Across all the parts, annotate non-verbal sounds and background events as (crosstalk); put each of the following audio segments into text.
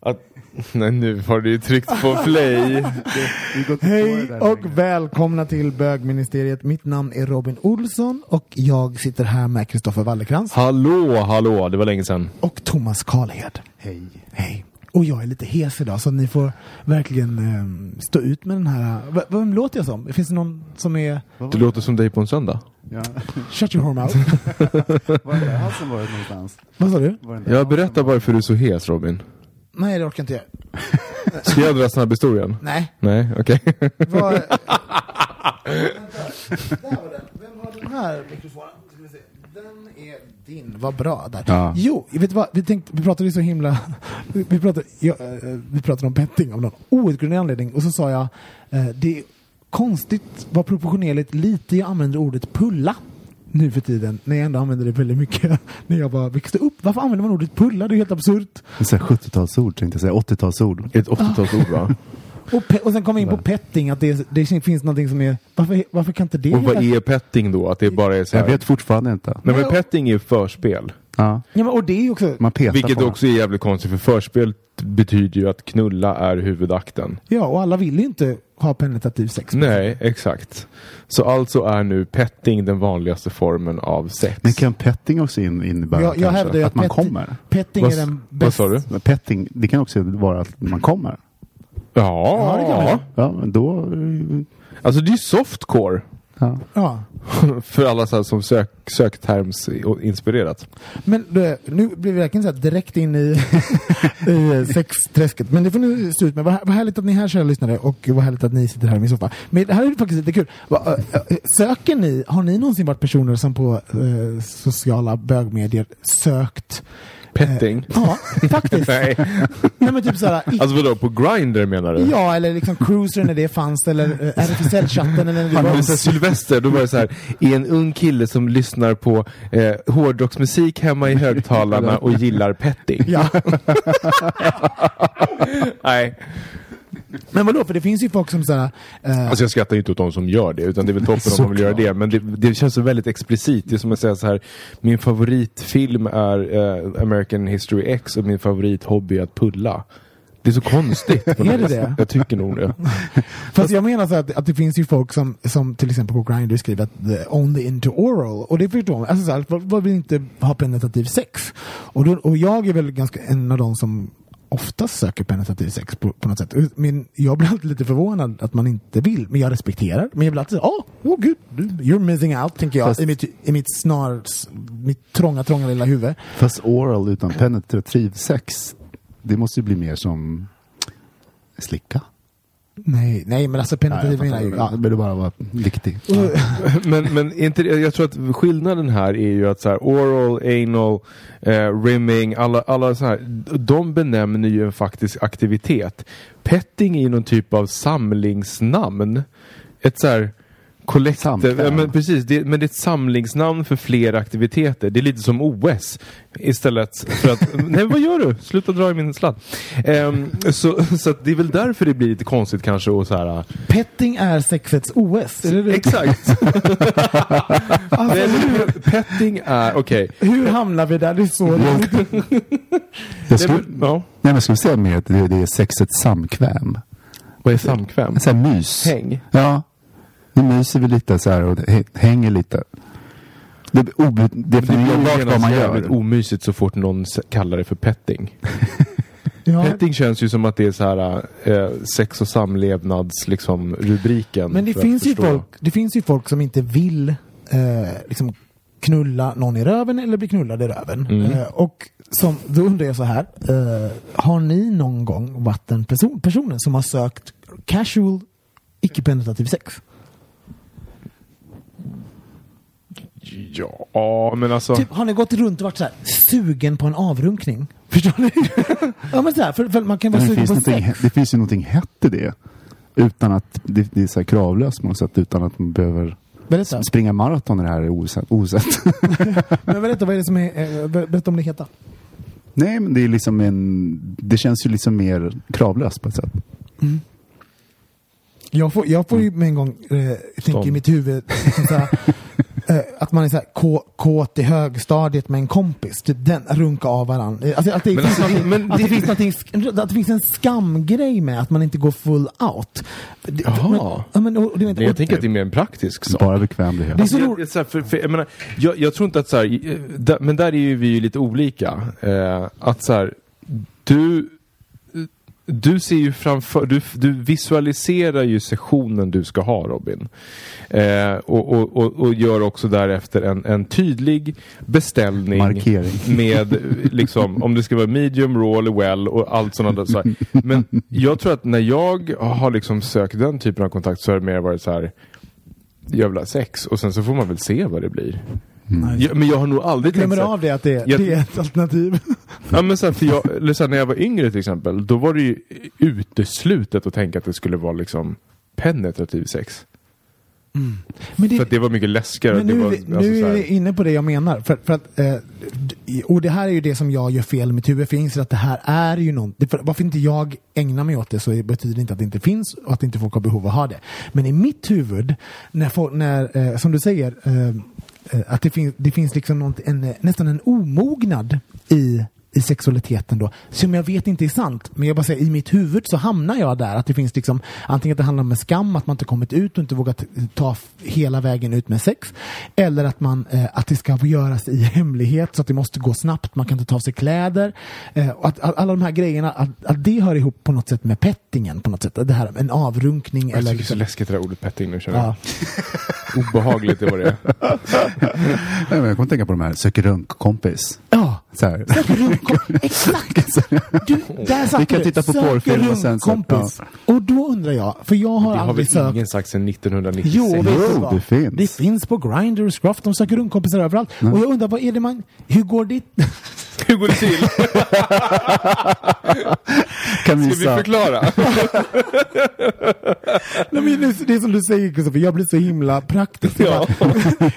Att, (laughs) nej, nu har du ju tryckt på play. (laughs) Hej och välkomna till bögministeriet. Mitt namn är Robin Olsson och jag sitter här med Kristoffer Wallerkrans hallå, hallå, det var länge sedan. och Thomas Karlhed. Hej. Hej. Och jag är lite hes idag så ni får verkligen ehm, stå ut med den här. V- vem låter jag som? Finns det någon som är... Du låter som dig på en söndag. Ja. (laughs) Shut your whore mouth. Var är det halsen varit någonstans? Vad sa du? Där Jag berättar varför du är så hes Robin. Nej, det orkar inte jag. Ska jag dra snabbhistorien? Nej. Nej, okej. (laughs) Vänta. Där var den. Vem har den här mikrofonen? Den är din. Vad bra. Där. Ja. Jo, vet du vad? Vi, tänkte, vi pratade ju så himla... Vi pratade, ja, eh, vi pratade om petting av någon outgrundlig anledning och så sa jag eh, det är konstigt vad proportionerligt lite jag använder ordet pulla nu för tiden när jag ändå använder det väldigt mycket (laughs) när jag bara växte upp. Varför använder man ordet pulla? Det är helt absurt. Det är 70-talsord tänkte jag säga, 80-talsord. Ett 80-talsord va? (laughs) Och, pe- och sen kom vi in på petting, att det, det finns någonting som är... Varför, varför kan inte det Och vad är petting då? Att det bara är så Jag här... vet fortfarande inte. Nej men petting är ju förspel. Ja. Ja, men, och det är också... Man petar Vilket på också är jävligt konstigt för förspel betyder ju att knulla är huvudakten. Ja, och alla vill ju inte ha penetrativ sex. Nej, exakt. Så alltså är nu petting den vanligaste formen av sex. Men kan petting också in, innebära Jag, jag kanske att att man pet- kommer? petting Vad- är den Vad bästa... sa du? Petting, det kan också vara att man kommer. Ja, Ja, det kan man. Ja, men då... alltså det är ju softcore. Ja. Ja. (laughs) För alla så här som sök, sökterms inspirerat. Men det, nu blir vi verkligen så direkt in i, (laughs) i sexträsket. Men det får ni stå ut med. Vad, vad härligt att ni är här kära lyssnare och vad härligt att ni sitter här i min soffa. Men det här är faktiskt lite kul. Va, ö, ö, söker ni, har ni någonsin varit personer som på eh, sociala bögmedier sökt Petting? Ja, faktiskt. (laughs) Nej. Nej men typ såhär, i- Alltså vadå, på Grindr menar du? ja eller liksom cruiser när det fanns eller eh, RFSL-chatten eller när det var Sylvester, då var det så här, är en ung kille som lyssnar på eh, hårdrocksmusik hemma i högtalarna och gillar petting. Ja. (laughs) Nej, Men vadå, för det finns ju folk som såhär... Eh, alltså jag skrattar ju inte åt de som gör det, utan det är väl toppen om man vill göra det. Men det, det känns så väldigt explicit. Det är som att säga så här, min favoritfilm är eh, American History X och min favorithobby är att pulla. Det är så konstigt. (laughs) Är det det? Jag tycker nog det. (laughs) Fast jag menar så att, att det finns ju folk som, som till exempel på Grindr skriver att the only into oral. Och det förstår man. Alltså så här, vad vill inte ha penetrativ sex? Och, då, och jag är väl ganska en av de som oftast söker penetrativ sex på, på något sätt. Men jag blir alltid lite förvånad att man inte vill. Men jag respekterar. Men jag blir alltid så åh, oh, gud, you're missing out, tänker jag. Fast- I mitt, i mitt snar, mitt trånga, trånga lilla huvud. Fast oral utan penetrativ sex, det måste ju bli mer som slicka. Nej, nej men alltså penetrativ jag ju... Ja. Det bara vara viktig. (laughs) Men, men är inte, jag tror att skillnaden här är ju att så här, oral, anal, eh, rimming, alla, alla så här, de benämner ju en faktisk aktivitet. Petting är ju någon typ av samlingsnamn. Ett så här Samkväm. ja, men precis, det, men det är ett samlingsnamn för flera aktiviteter. Det är lite som OS istället för att, (laughs) nej vad gör du? Sluta dra i min sladd. Ehm, så så att det är väl därför det blir lite konstigt kanske och så här Petting är sexets OS. Är det det? Exakt. (laughs) Alltså, men (laughs) petting är, okej. Hur hamnar vi där? Det är så Jag skulle, Ja. nej, men jag skulle säga mer att det, det är sexets samkväm. Vad är samkväm? Sån här mys. Häng? Ja. Då myser vi lite så här och hä- hänger lite. Det är Det odefinierbart vad man gör. omysigt så fort någon kallar det för petting. (laughs) Ja. Petting känns ju som att det är så här eh, sex och samlevnads liksom rubriken. Men det finns, ju folk, det finns ju folk som inte vill eh, liksom knulla någon i röven eller bli knullad i röven. Mm. Eh, och som, då undrar jag så här. Eh, har ni någon gång varit den person, personen som har sökt casual icke-penetrativ sex? Ja, men alltså. Typ, har ni gått runt och varit så här sugen på en avrunkning? (laughs) Förstår ni? ja men så här, för, för man kan vara Men sugen finns på sex. det finns ju någonting hett i det. Utan att det, det är så här kravlöst på något sätt. Utan att man behöver Berätta. springa maraton när det här är osett. (laughs) Men berätta, vad är det som är, eh, ber- berätta om det heta. Nej, men det är liksom en... Det känns ju liksom mer kravlöst på ett sätt. Jag får, jag får ju med en gång eh, tänka i mitt huvud så här, eh, att man är så här, kå- kåt i högstadiet med en kompis. Typ den, runka av varandra. Alltså, att, det Men finns alltså, men att, det finns någonting, sk- att det finns en skamgrej med att man inte går full out. Jaha. Men, ja, men, och, vet, jag tänker att det är mer en praktisk sak. Bara bekvämlighet. Det är så Jag, roligt. jag, så här, för, för, jag, menar, jag, jag tror inte att så här, eh, där, men där är ju vi ju lite olika. Eh, att så här, du, du ser ju framför, du, du visualiserar ju sessionen du ska ha Robin. Eh, och, och, och, och gör också därefter en, en tydlig beställning. Markering. Med liksom, om det ska vara medium, raw eller well och allt sådana där. Så här. Men jag tror att när jag har liksom sökt den typen av kontakt så har det mer varit så här jävla sex och sen så får man väl se vad det blir. Ja, men jag har nog aldrig tänkt glömmer av det att det, Jag- det är ett alternativ. (laughs) Ja men för jag, eller när jag var yngre till exempel, då var det ju uteslutet att tänka att det skulle vara liksom penetrativ sex. Men det, För att det var mycket läskigare. Men nu, var, är alltså, nu är vi inne på det jag menar. För, för att, eh, och det här är ju det som jag gör fel i mitt huvud. För jag inser att det här är ju för Varför inte jag ägnar mig åt det så betyder det inte att det inte finns och att inte folk har behov av att ha det. Men i mitt huvud, när, folk, när eh, som du säger, eh, Eh, att det, fin, det finns liksom något, en, eh, nästan en omognad i i sexualiteten då, som jag vet inte är sant. Men jag bara säger, i mitt huvud så hamnar jag där. Att det finns liksom, antingen att det handlar om en skam, att man inte kommit ut och inte vågat ta f- hela vägen ut med sex. Eller att, man, eh, att det ska göras i hemlighet så att det måste gå snabbt, man kan inte ta av sig kläder. Eh, och att, att alla de här grejerna, att, att det hör ihop på något sätt med pettingen på något sätt. Det här, en avrunkning Jag eller... tycker det är så Liksom, läskigt det där ordet petting nu känner ja. jag. (laughs) Obehagligt det var det. (laughs) Nej, men jag kommer tänka på de här sök runk-kompis. Ja. Så här. (laughs) Exakt! Du, där satt Vi kan du. titta på porrfilm och sen så- runkkompis. Och då undrar jag, för jag har Det har väl aldrig sökt ingen sagt sedan 1996? Jo, vet Jo, det finns. Det finns på Grindr och Scruff. De söker runkkompisar överallt. Och jag undrar, vad är det man... Hur går det? (laughs) Hur går det till? (laughs) Kan Ska vi förklara? Nej, men det, är som du säger Kristoffer, jag blir så himla praktisk. Ja.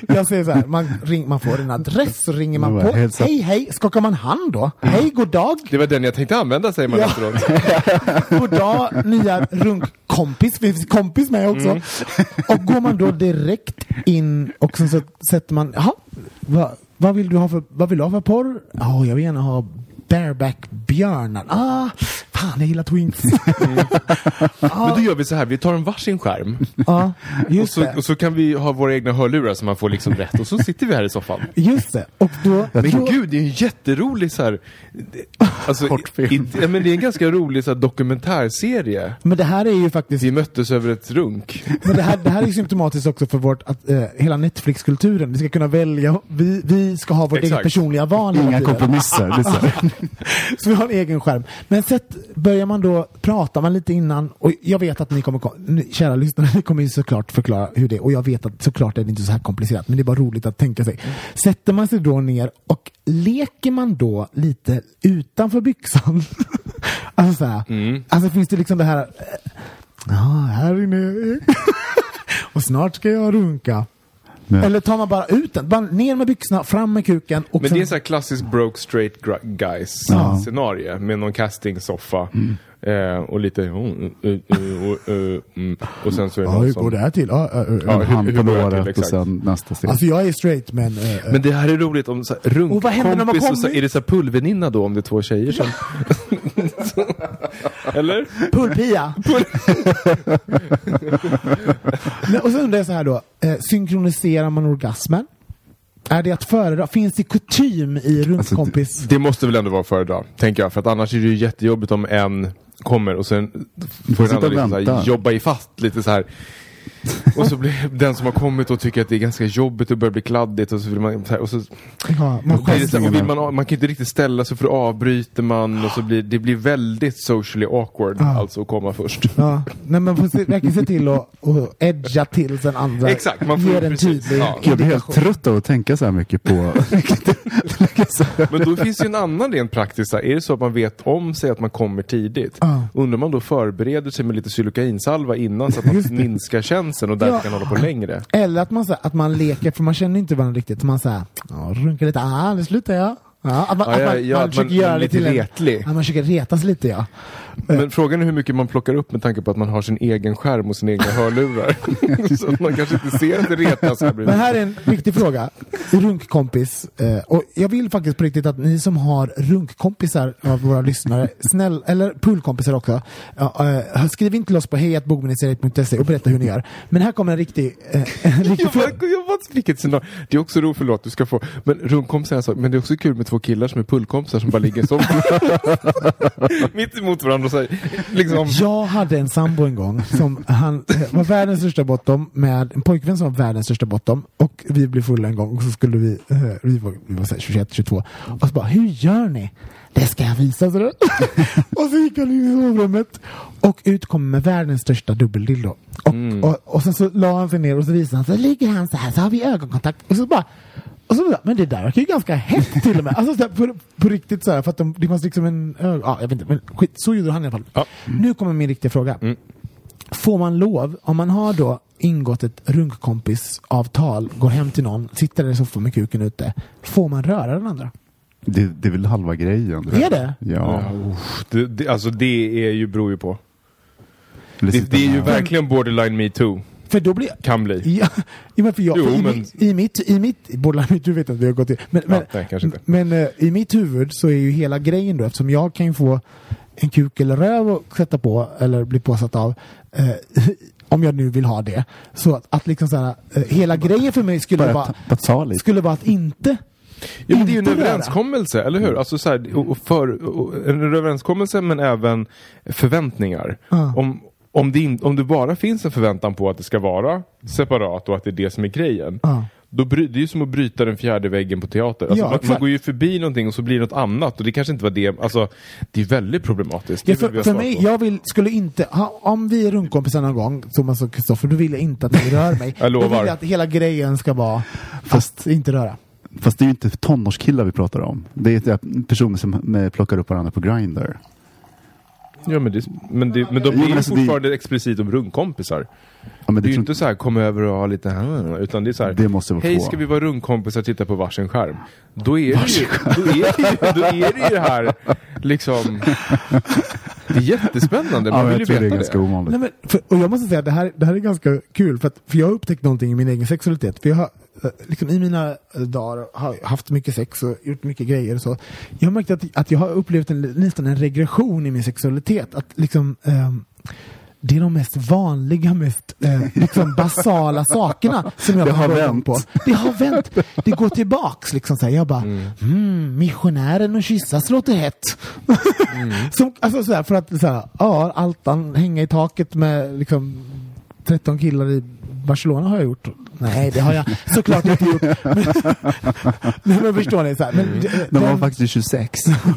Jag säger så här, man, ring, man får en adress, så ringer man på. Hej, hej, skakar man hand då? Hej, god dag. Det var den jag tänkte använda säger man Ja. efteråt. (laughs) God dag, nya runkkompis. Det finns kompis med också. Mm. Och går man då direkt in och så sätter man, jaha, vad, vad vill du ha för, vad vill du ha för porr? Ja, jag vill gärna ha bareback björnar. Ah, fan jag gillar twins. (laughs) Men då gör vi så här, vi tar en varsin skärm. Ja, Och så, det. och så kan vi ha våra egna hörlurar så man får liksom rätt. Och så sitter vi här i soffan. Just det. Och då, Men då gud, det är en jätterolig så här... Alltså, Kortfilm. i, ja, men det är en ganska rolig så här, dokumentärserie. men det här är ju faktiskt Vi möttes över ett runk. Men det här, det här är ju symptomatiskt också för vårt, att, eh, hela Netflix-kulturen. Vi ska kunna välja, vi, vi ska ha vårt Exakt. eget personliga val Inga kompromisser. Så. (laughs) Så vi har en egen skärm. Men sett, börjar man då, pratar man lite innan, och jag vet att ni kommer, kära lyssnare, ni kommer ju såklart förklara hur det är, och jag vet att såklart är det inte så här komplicerat, men det är bara roligt att tänka sig. Sätter man sig då ner och leker man då lite utanför byxan? (laughs) alltså så här, alltså finns det liksom det här, eh, ja, här inne, (laughs) och snart ska jag runka. Men- Eller tar man bara ut den? Bara ner med byxorna, fram med kuken och Men sen... det är en sån här klassisk broke straight guys Ja. scenario med någon castingsoffa. Eh, och lite... eh, eh, och, eh, mm. och sen så är det Ja, hur som... går det här till? Ja, En hur- hand hur på går det till, låret och exakt. sen nästa steg. Alltså jag är straight men... eh, Men det här är roligt om så här, Och vad händer när man runkkompis och så, är det så här pullväninna då om det är två tjejer som... (laughs) Eller? Pullpia! (laughs) Nej, och så undrar jag så här då, eh, synkroniserar man orgasmen? Är det att föredra? Finns det kutym i runkkompis? Det måste väl ändå vara att föredra, tänker jag. För att annars är det ju jättejobbigt om en kommer och sen får den andra liksom så här, vänta. jobba i fast lite så här. (laughs) Och så blir den som har kommit och tycker att det är ganska jobbigt och börjar bli kladdigt och så vill man så här, och så ja, man och blir det så här, och vill man, man kan inte riktigt ställa sig för då avbryter man och så blir det blir väldigt socially awkward Ja. alltså att komma först. ja, nej, men får se, verkligen se till att och edga till den andra. Exakt, man får en tydlig ja. jag blir helt trött av att tänka så här mycket på... (laughs) Men då finns ju en annan rent här, Är det så att man vet om sig att man kommer tidigt? Ja. Undrar man då förbereder sig med lite xylokainsalva innan så att man minskar känseln och därför Ja. kan hålla på längre? Eller att man, så, här- att man leker, för man känner inte varandra riktigt. Man ja, runkar lite, ah, nu slutar jag. Ja, att man, Ja, att ja, man, ja, man att försöker man- göra lite en, retlig. Man försöker retas lite ja. Men frågan är hur mycket man plockar upp med tanke på att man har sin egen skärm och sina egna (laughs) hörlurar. (laughs) så man kanske inte ser att det retas här bredvid. Men här är en viktig fråga. Runkkompis. Eh, och jag vill faktiskt på riktigt att ni som har runkkompisar av våra lyssnare, snäll, eller poolkompisar också, eh, skriv in till oss på hejatbogministeriet.se och berätta hur ni gör. Men här kommer en riktig, eh, en (laughs) riktig Jag fråga. jag bara, vilket scenario. Det är också roligt, förlåt, du ska få. Men rundkompisar är en sak, men det är också kul med två killar som är pullkompisar som bara ligger som mitt emot varandra och säger liksom. Jag hade en sambo en gång som han eh, var världens största bottom med en pojkvän som var världens största bottom och vi blev fulla en gång och så skulle vi, eh, vi var, vi var så här 21, 22 och så bara, hur gör ni? Det ska jag visa, så (laughs) och så gick han in i sovrummet och ut kom med världens största dubbeldildo. Och, och, och sen så la han sig ner och så visade han, så ligger han så här, så har vi ögonkontakt och så bara och så, men det där verkar ju ganska hett till och med. Alltså, så här, på, på riktigt så här, för att de, det fanns liksom en, ja, jag vet inte, men skit, så gjorde han i alla fall. Ja. Nu kommer min riktiga fråga. Får man lov, om man har då ingått ett runkkompisavtal, går hem till någon, sitter där i soffan med kuken ute, får man röra den andra? Det, det är väl halva grejen. Är det? Ja. Det, det, alltså det är ju, beror ju på. Det, det är ju verkligen borderline me too. För då blir Kan bli. Ja, (laughs) ja, men för jag, Jo, för i, men- mitt, i mitt, i mitt, mitt huvud (laughs) vet jag hur jag har gått till. Men, men, nej, men eh, i mitt huvud så är ju hela grejen då, eftersom jag kan ju få en kuk eller röv att sätta på eller bli påsatt av, eh, (laughs) om jag nu vill ha det. Så att, att liksom så här, eh, hela grejen för mig skulle vara, lite. skulle vara att inte Ja, men det är ju en överenskommelse, eller hur? Alltså så här, och, för, och, en överenskommelse men även förväntningar. Ja. Om, om, det in, om det bara finns en förväntan på att det ska vara separat och att det är det som är grejen. Ja. Då bry, det är ju som att bryta den fjärde väggen på teater. Alltså Ja, man, man går ju förbi någonting och så blir det något annat och det kanske inte var det. Alltså, det är väldigt problematiskt. Ja, för, för mig, på. jag vill, skulle inte, ha, om vi är runkkompisar någon gång, Thomas och Kristoffer, då vill jag inte att ni rör mig. (laughs) Jag Då lovar. vill jag att hela grejen ska vara Fast- att inte röra. Fast det är ju inte tonårskillar vi pratar om. Det är personer som med, plockar upp varandra på Grindr. Ja, men, det, men, det, men de är ju alltså, det- fortfarande explicit om rundkompisar. Ja, men Det är det, ju inte så här, kom över och ha lite här, utan det är så här, Det måste vara hej få. ska vi vara rundkompisar och titta på varsin skärm? Då är det ju, då är det ju, då är det ju det här, liksom, det är jättespännande, ja, man men vill jag ju tror det är veta ganska det. ovanligt. Nej, men, för, och jag måste säga att det här, det här är ganska kul, för, att, för jag har upptäckt någonting i min egen sexualitet. För jag har, liksom, I mina eh, dagar har haft mycket sex och gjort mycket grejer och så. Jag har märkt att, att jag har upplevt en, nästan en regression i min sexualitet. Att liksom, ehm, det är de mest vanliga, mest eh, liksom basala sakerna som jag Det har vänt. på. Det har vänt. Det går tillbaks liksom så här. Jag bara, mm. missionären och kyssas låter hett. (laughs) Som, alltså så här, för att så här, ja, Altan hänga i taket med liksom 13 killar i Barcelona har jag gjort. Nej, det har jag såklart inte gjort. Men, (laughs) nej, men förstår ni? Så här, men, De var den- faktiskt 26. (laughs)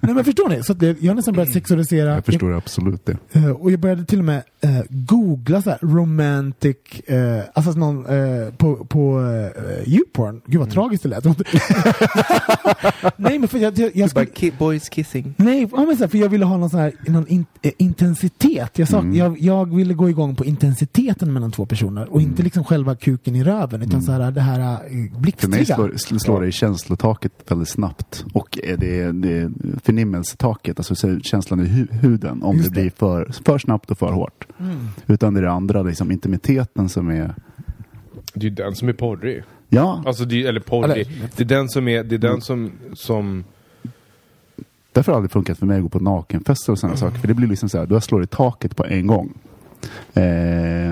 nej, men förstår ni? Så att det, jag har nästan börjat sexualisera. Jag förstår absolut det. Eh, och jag började till och med eh, googla så här, romantic, uh, alltså någon uh, på, på uh, YouPorn. Gud vad tragiskt det lät. (laughs) Nej men för jag, jag, jag skulle, boys kissing. Nej, ja, men så här, för jag ville ha någon sån här någon in, eh, intensitet. Jag, sa, jag, jag ville gå igång på intensiteten mellan två personer och inte liksom själva kuken i röven utan så här, det här eh, För mig blixtriga. slår, slår det i känslotaket väldigt snabbt. Och är det, det förnimmelsetaket, alltså så känslan i hu huden, om Just det blir för, för snabbt och för hårt. Utan det är det andra, liksom intimiteten som är... Det är den som är porrig. Ja, Alltså, det, eller porrig. Eller- Det är den som är, det är den som, som därför har det aldrig funkat för mig att gå på nakenfester och sådana saker. För det blir liksom så här, du slår i taket på en gång. Eh,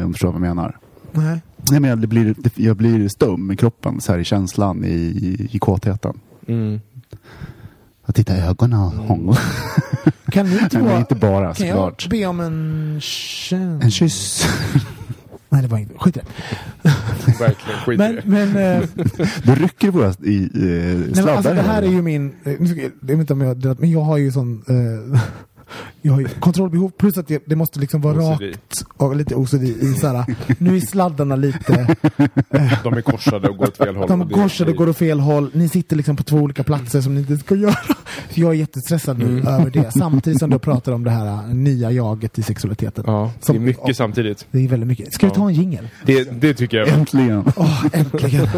om du förstår vad jag menar. Nej. Nej, men jag, blir, jag blir stum i kroppen, så här i känslan, i, i, i kåtheten. mm. Jag tittar i ögonen och hånglar. Kan ni inte, (laughs) Nej, men bara- inte bara Kan jag be om en kön? En kyss. (laughs) Nej, det var inte. Skit i det. (laughs) verkligen skit Men, men, eh, Du rycker våra i, i nej, men sladdar. alltså, det här är ju min, eh, jag vet inte om jag men jag har ju sån, eh, jag har ju kontrollbehov plus att det, det måste liksom vara OCD. rakt och lite OCD i såhär, nu är sladdarna lite, De är korsade och går åt fel håll. de och det- korsade och går åt fel håll, ni sitter liksom på två olika platser som ni inte ska göra. Så jag är jättestressad nu över det, samtidigt som du pratar om det här eh, nya jaget i sexualiteten. Ja, det är mycket samtidigt. Det är väldigt mycket. Ska vi ta en jingel? Det, det tycker jag. Äntligen. Åh, äntligen!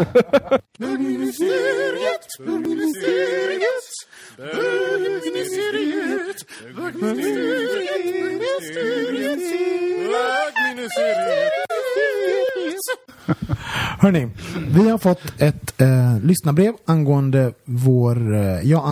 Hörni, vi har fått ett eh, lyssnarbrev angående vår, eh, ja,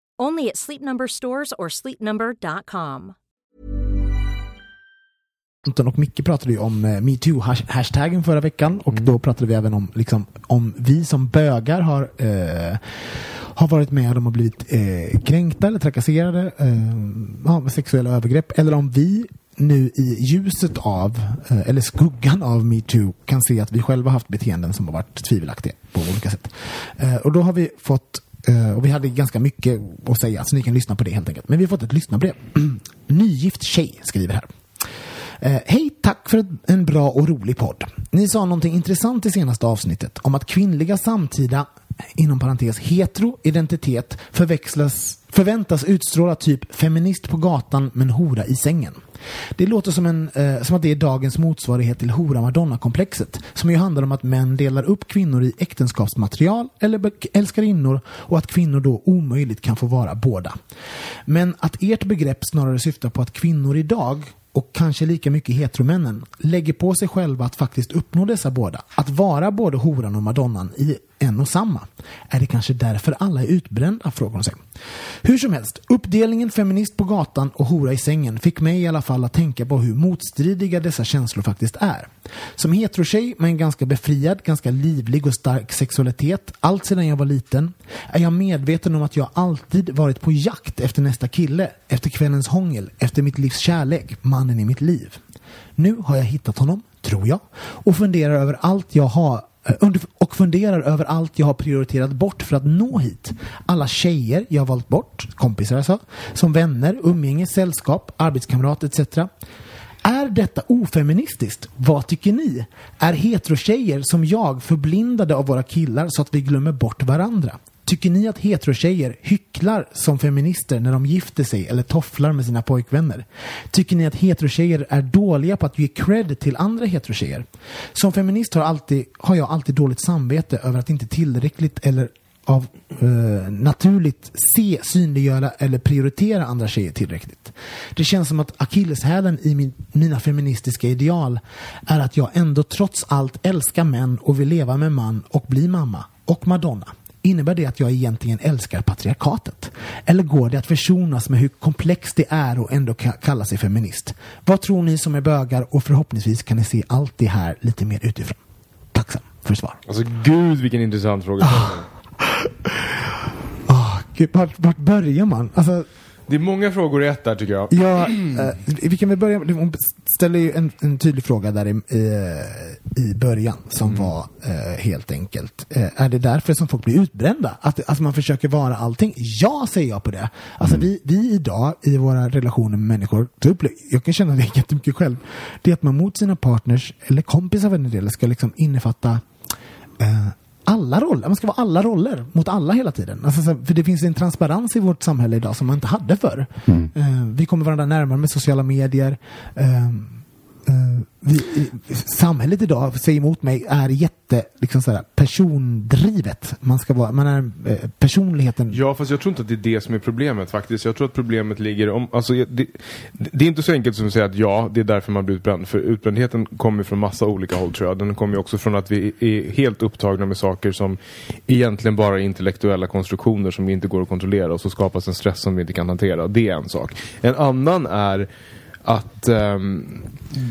Only at Sleep Number stores or sleepnumber.com. Anton och Micke pratade ju om eh, metoo-hashtaggen förra veckan och då pratade vi även om, liksom, om vi som bögar har, eh, har varit med om att blivit eh, kränkta eller trakasserade eh, sexuella övergrepp eller om vi nu i ljuset av, eh, eller skuggan av metoo kan se att vi själva haft beteenden som har varit tvivelaktiga på olika sätt. Eh, och då har vi fått Eh, och vi hade ganska mycket att säga, så ni kan lyssna på det helt enkelt. Men vi har fått ett lyssnarbrev. (clears throat) Nygift tjej skriver här. Eh, Hej, tack för en bra och rolig podd. Ni sa någonting intressant i senaste avsnittet om att kvinnliga samtida, inom parentes hetero, identitet förväxlas, förväntas utstråla typ feminist på gatan men hora i sängen. Det låter som, en, eh, som att det är dagens motsvarighet till hora-madonna-komplexet som ju handlar om att män delar upp kvinnor i äktenskapsmaterial eller älskarinnor och att kvinnor då omöjligt kan få vara båda. Men att ert begrepp snarare syftar på att kvinnor idag och kanske lika mycket heteromännen lägger på sig själva att faktiskt uppnå dessa båda. Att vara både horan och madonnan i en och samma. Är det kanske därför alla är utbrända? Frågar hon sig. Hur som helst, uppdelningen feminist på gatan och hora i sängen fick mig i alla fall att tänka på hur motstridiga dessa känslor faktiskt är. Som heterotjej med en ganska befriad, ganska livlig och stark sexualitet, allt sedan jag var liten, är jag medveten om att jag alltid varit på jakt efter nästa kille, efter kvällens hångel, efter mitt livs kärlek, mannen i mitt liv. Nu har jag hittat honom, tror jag, och funderar över allt jag har eh, och funderar över allt jag har prioriterat bort för att nå hit. Alla tjejer jag har valt bort, kompisar alltså, som vänner, umgänge, sällskap, arbetskamrat etc. Är detta ofeministiskt? Vad tycker ni? Är heterotjejer som jag förblindade av våra killar så att vi glömmer bort varandra? Tycker ni att heterotjejer hycklar som feminister när de gifter sig eller tofflar med sina pojkvänner? Tycker ni att heterotjejer är dåliga på att ge cred till andra heterotjejer? Som feminist har, alltid, har jag alltid dåligt samvete över att inte tillräckligt eller av eh, naturligt se, synliggöra eller prioritera andra tjejer tillräckligt. Det känns som att akilleshälen i min, mina feministiska ideal är att jag ändå trots allt älskar män och vill leva med man och bli mamma och madonna. Innebär det att jag egentligen älskar patriarkatet? Eller går det att försonas med hur komplext det är och ändå ka- kalla sig feminist? Vad tror ni som är bögar och förhoppningsvis kan ni se allt det här lite mer utifrån? Tacksam för svar. Alltså gud vilken intressant fråga. Ah, gud, vart, vart börjar man? Alltså, Det är många frågor i ett där tycker jag. Ja, eh, vi kan väl börja med, hon ställer ju en, en tydlig fråga där i, eh, i början som var eh, helt enkelt, eh, är det därför som folk blir utbrända? Att, att man försöker vara allting? Ja, säger jag på det. Alltså vi, vi idag i våra relationer med människor, jag kan känna det (laughs) jättemycket själv, det är att man mot sina partners, eller kompisar för den delen, ska liksom innefatta eh, alla roller, man ska vara alla roller mot alla hela tiden. Alltså, så- för det finns en transparens i vårt samhälle idag som man inte hade förr. Eh, vi kommer varandra närmare med sociala medier. Eh, vi, samhället idag, säger emot mig, är jätte liksom sådär, persondrivet. Man ska vara, man är eh, personligheten. Ja, fast jag tror inte att det är det som är problemet faktiskt. Jag tror att problemet ligger om, alltså det, det är inte så enkelt som att säga att ja, det är därför man blir utbränd. För utbrändheten kommer från massa olika håll tror jag. Den kommer också från att vi är helt upptagna med saker som egentligen bara är intellektuella konstruktioner som inte går att kontrollera och så skapas en stress som vi inte kan hantera. Det är en sak. En annan är att ehm,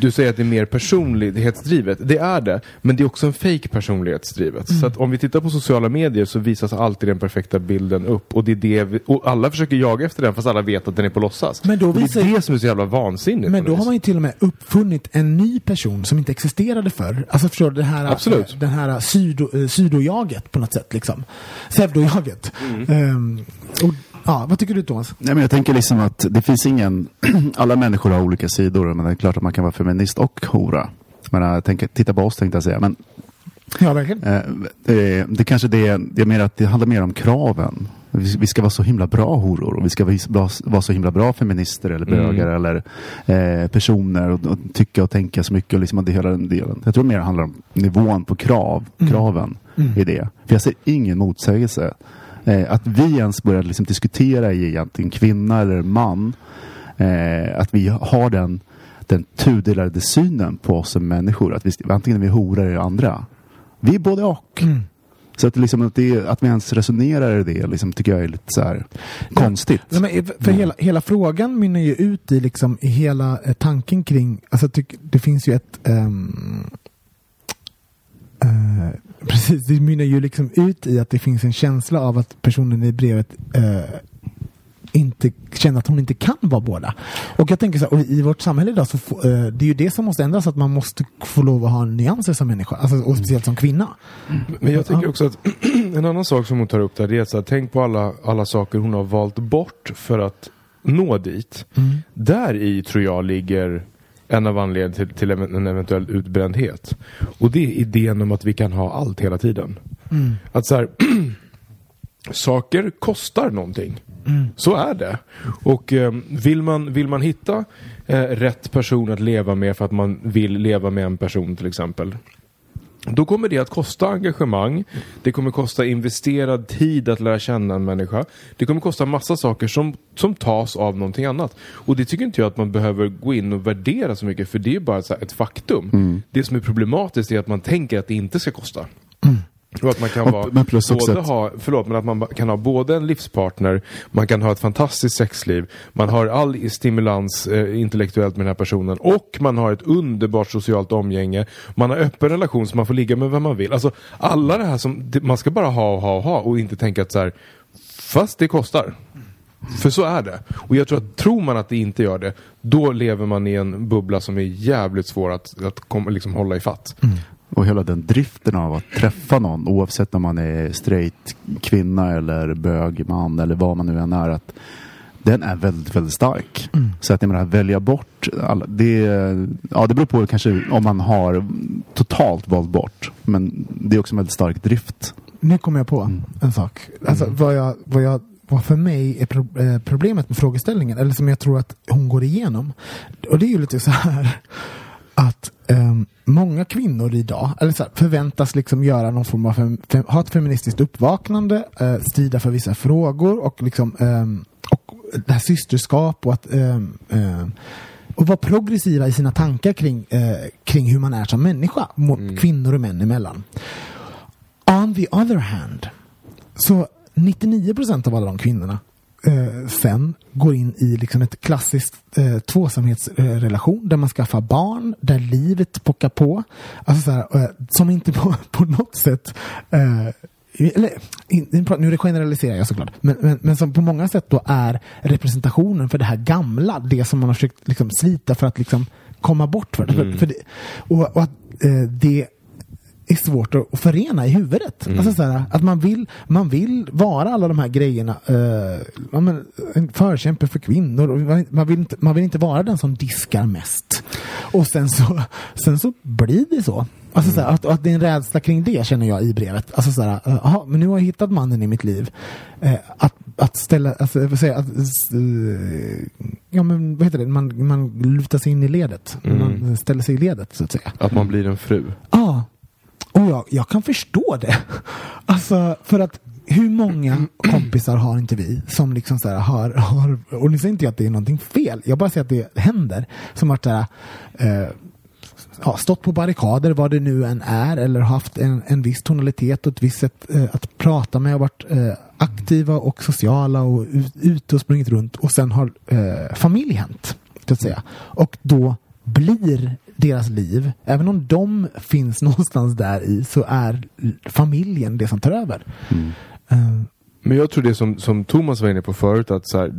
du säger att det är mer personlighetsdrivet. Det är det, men det är också en fake personlighetsdrivet. Så att om vi tittar på sociala medier så visas alltid den perfekta bilden upp och det är det vi, och alla försöker jaga efter den fast alla vet att den är på låtsas. Men då Och det visar- är det som är så jävla vansinnigt. Men då har man ju till och med uppfunnit en ny person som inte existerade förr. Alltså förstår du? Det här, Absolut. Den här sydo, eh, sydojaget på något sätt liksom. Pseudojaget. Mm. Ehm, och, ja, vad tycker du Thomas? Nej, men jag tänker liksom att det finns ingen... (clears throat) alla människor har olika sidor, men det är klart att man kan vara feminist och hora. Men jag tänker, titta på oss tänkte jag säga. Men Ja, verkligen. eh, det, det kanske det är mer att det handlar mer om kraven. Vi, vi ska vara så himla bra horor och vi ska vara, vara så himla bra feminister eller bögar eller eh, personer och, och tycka och tänka så mycket och liksom det hela den delen. Jag tror mer det handlar om nivån på krav, kraven i det. För jag ser ingen motsägelse. Eh, att vi ens börjar liksom diskutera i egentligen kvinna eller man. Eh, att vi har den, den tudelade synen på oss som människor. Att vi, antingen är vi horor eller andra. Vi är både och. Så att, liksom, att, det, att vi ens resonerar i det liksom, tycker jag är lite så här konstigt. Ja, men för- för hela, hela frågan mynnar ju ut i, liksom, i hela eh, tanken kring, alltså tyck, det finns ju ett ehm, eh, Precis, det mynnar ju liksom ut i att det finns en känsla av att personen i brevet eh, inte känner att hon inte kan vara båda. Och jag tänker så här, i vårt samhälle idag så få, eh, det är ju det som måste ändras, att man måste få lov att ha nyanser som människa, alltså, och speciellt som kvinna. Men jag tänker också att (clears throat) en annan sak som hon tar upp där det är att så här, tänk på alla, alla saker hon har valt bort för att nå dit. Där i tror jag ligger en av anledningarna till, till en en eventuell utbrändhet. Och det är idén om att vi kan ha allt hela tiden. Att så här, (clears throat) saker kostar någonting. Så är det. Och eh, vill, man, vill man hitta eh, rätt person att leva med för att man vill leva med en person till exempel. Då kommer det att kosta engagemang. Det kommer kosta investerad tid att lära känna en människa. Det kommer kosta massa saker som, som tas av någonting annat. Och det tycker inte jag att man behöver gå in och värdera så mycket för det är bara ett faktum. Det som är problematiskt är att man tänker att det inte ska kosta. Och att man kan vara, men plus både att- ha, förlåt, men att man kan ha både en livspartner, man kan ha ett fantastiskt sexliv, man har all stimulans eh, intellektuellt med den här personen och man har ett underbart socialt omgänge, man har öppen relation så man får ligga med vem man vill. Alltså alla det här som, man ska bara ha och ha och ha och inte tänka att så här, fast det kostar. För så är det. Och jag tror att tror man att det inte gör det, då lever man i en bubbla som är jävligt svår att, att kom, liksom hålla i fatt. Och hela den driften av att träffa någon oavsett om man är straight kvinna eller bög man eller vad man nu än är. Att den är väldigt, väldigt stark. Mm. Så att jag menar, välja bort alla, det, ja, det beror på kanske om man har totalt valt bort. Men det är också en väldigt stark drift. Nu kommer jag på Mm. en sak. Alltså vad jag, vad jag vad för mig är eh, problemet med frågeställningen, eller som jag tror att hon går igenom. Och det är ju lite så här att ehm, många kvinnor idag eller så här, förväntas liksom göra någon form av fem, fem, ha ett feministiskt uppvaknande, eh, strida för vissa frågor och liksom ehm, och det här systerskap och att ehm, ehm, och vara progressiva i sina tankar kring, eh, kring hur man är som människa mot kvinnor och män emellan. On the other hand, så 99 procent av alla de kvinnorna eh, sen går in i liksom ett klassiskt eh, tvåsamhetsrelation där man skaffar barn, där livet pockar på. Alltså så här, eh, som inte på, (laughs) på något sätt eh, eller, in, nu generaliserar jag såklart, men, men, men som på många sätt då är representationen för det här gamla, det som man har försökt liksom slita för att liksom komma bort för. för, för det, och, och att eh, det är svårt att förena i huvudet. Alltså så här, att man vill, man vill vara alla de här grejerna. Uh, ja, men, en förkämpe för kvinnor. Man, man, vill inte, man vill inte vara den som diskar mest. Och sen så, sen så blir det så. Alltså så här, att, att det är en rädsla kring det känner jag i brevet. Alltså så här, uh, aha, men nu har jag hittat mannen i mitt liv. Eh, att, att ställa, alltså, säga, att, eh, ja men vad heter det, man, man lutar sig in i ledet. Man ställer sig i ledet så att säga. Att man blir en fru. Ja, och jag, jag kan förstå det. (laughs) Alltså, för att hur många kompisar har inte vi som liksom så här har, har och nu säger inte jag att det är någonting fel, jag bara säger att det händer, som har så här, eh, ja, stått på barrikader, vad det nu än är, eller haft en, en viss tonalitet och ett visst sätt eh, att prata med och varit eh, aktiva och sociala och ut- ute och sprungit runt och sen har eh, familj hänt, så att säga. Och då blir deras liv, även om de finns (laughs) någonstans där i, så är familjen det som tar över. Eh, Men jag tror det som, som Thomas var inne på förut att så här,